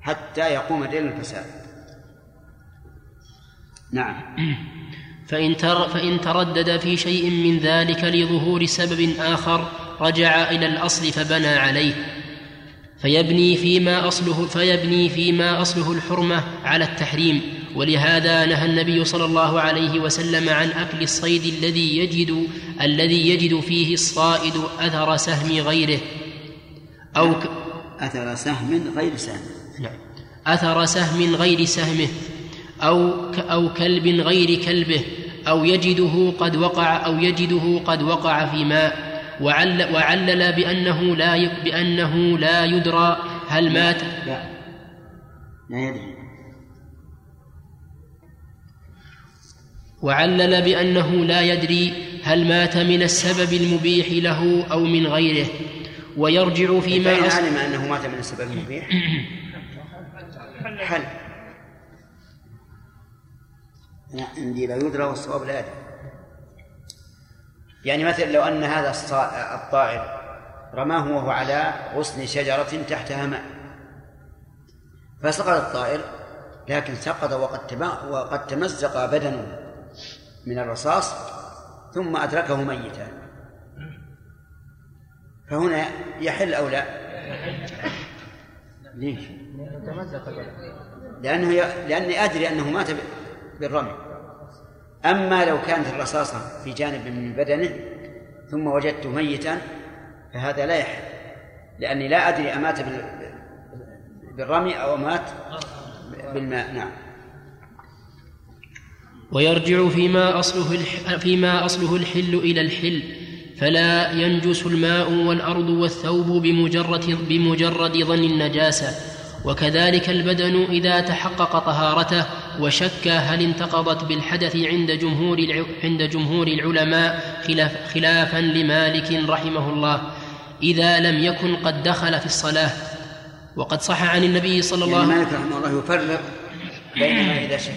حتى يقوم دين الفساد. نعم. فإن, تر فإن تردد في شيء من ذلك لظهور سبب آخر رجع إلى الأصل فبنى عليه. فيبني فيما أصله فيبني فيما أصله الحرمة على التحريم. ولهذا نهى النبي صلى الله عليه وسلم عن أكل الصيد الذي يجد الذي يجد فيه الصائد أثر سهم غيره. أو ك... أثر سهم غير سهم. نعم. أثر سهم غير سهمه أو ك أو كلب غير كلبه. أو يجده قد وقع أو يجده قد وقع في ماء وعل وعلل بأنه لا بأنه لا يدرى هل مات. لا. لا يدري. وعلل بأنه لا يدري هل مات من السبب المبيح له أو من غيره. ويرجع فيما أص... علم أنه مات من السبب المبيح. حل. عندي لا يدرى والصواب لا يدري يعني مثلا لو أن هذا الطائر رماه وهو على غصن شجرة تحتها ماء فسقط الطائر لكن سقط وقد وقد تمزق بدنه من الرصاص ثم أدركه ميتا فهنا يحل أو لا؟ ليش؟ لأنه ي... لأني أدري أنه مات بالرمي. أما لو كانت الرصاصة في جانب من بدنه ثم وجدته ميتا فهذا لا يحل لأني لا أدري أمات بال- بالرمي أو مات بالماء. نعم. ويرجع فيما أصله. فيما أصله الحل إلى الحل فلا ينجس الماء والأرض والثوب بمجرد بمجرد ظن النجاسة. وكذلك البدن إذا تحقق طهارته وشك هل انتقضت بالحدث عند جمهور. عند جمهور العلماء خلاف... خلافا لمالك رحمه الله. إذا لم يكن قد دخل في الصلاة. وقد صح عن النبي صلى الله يعني عليه مالك رحمه الله يفرق بينما إذا شك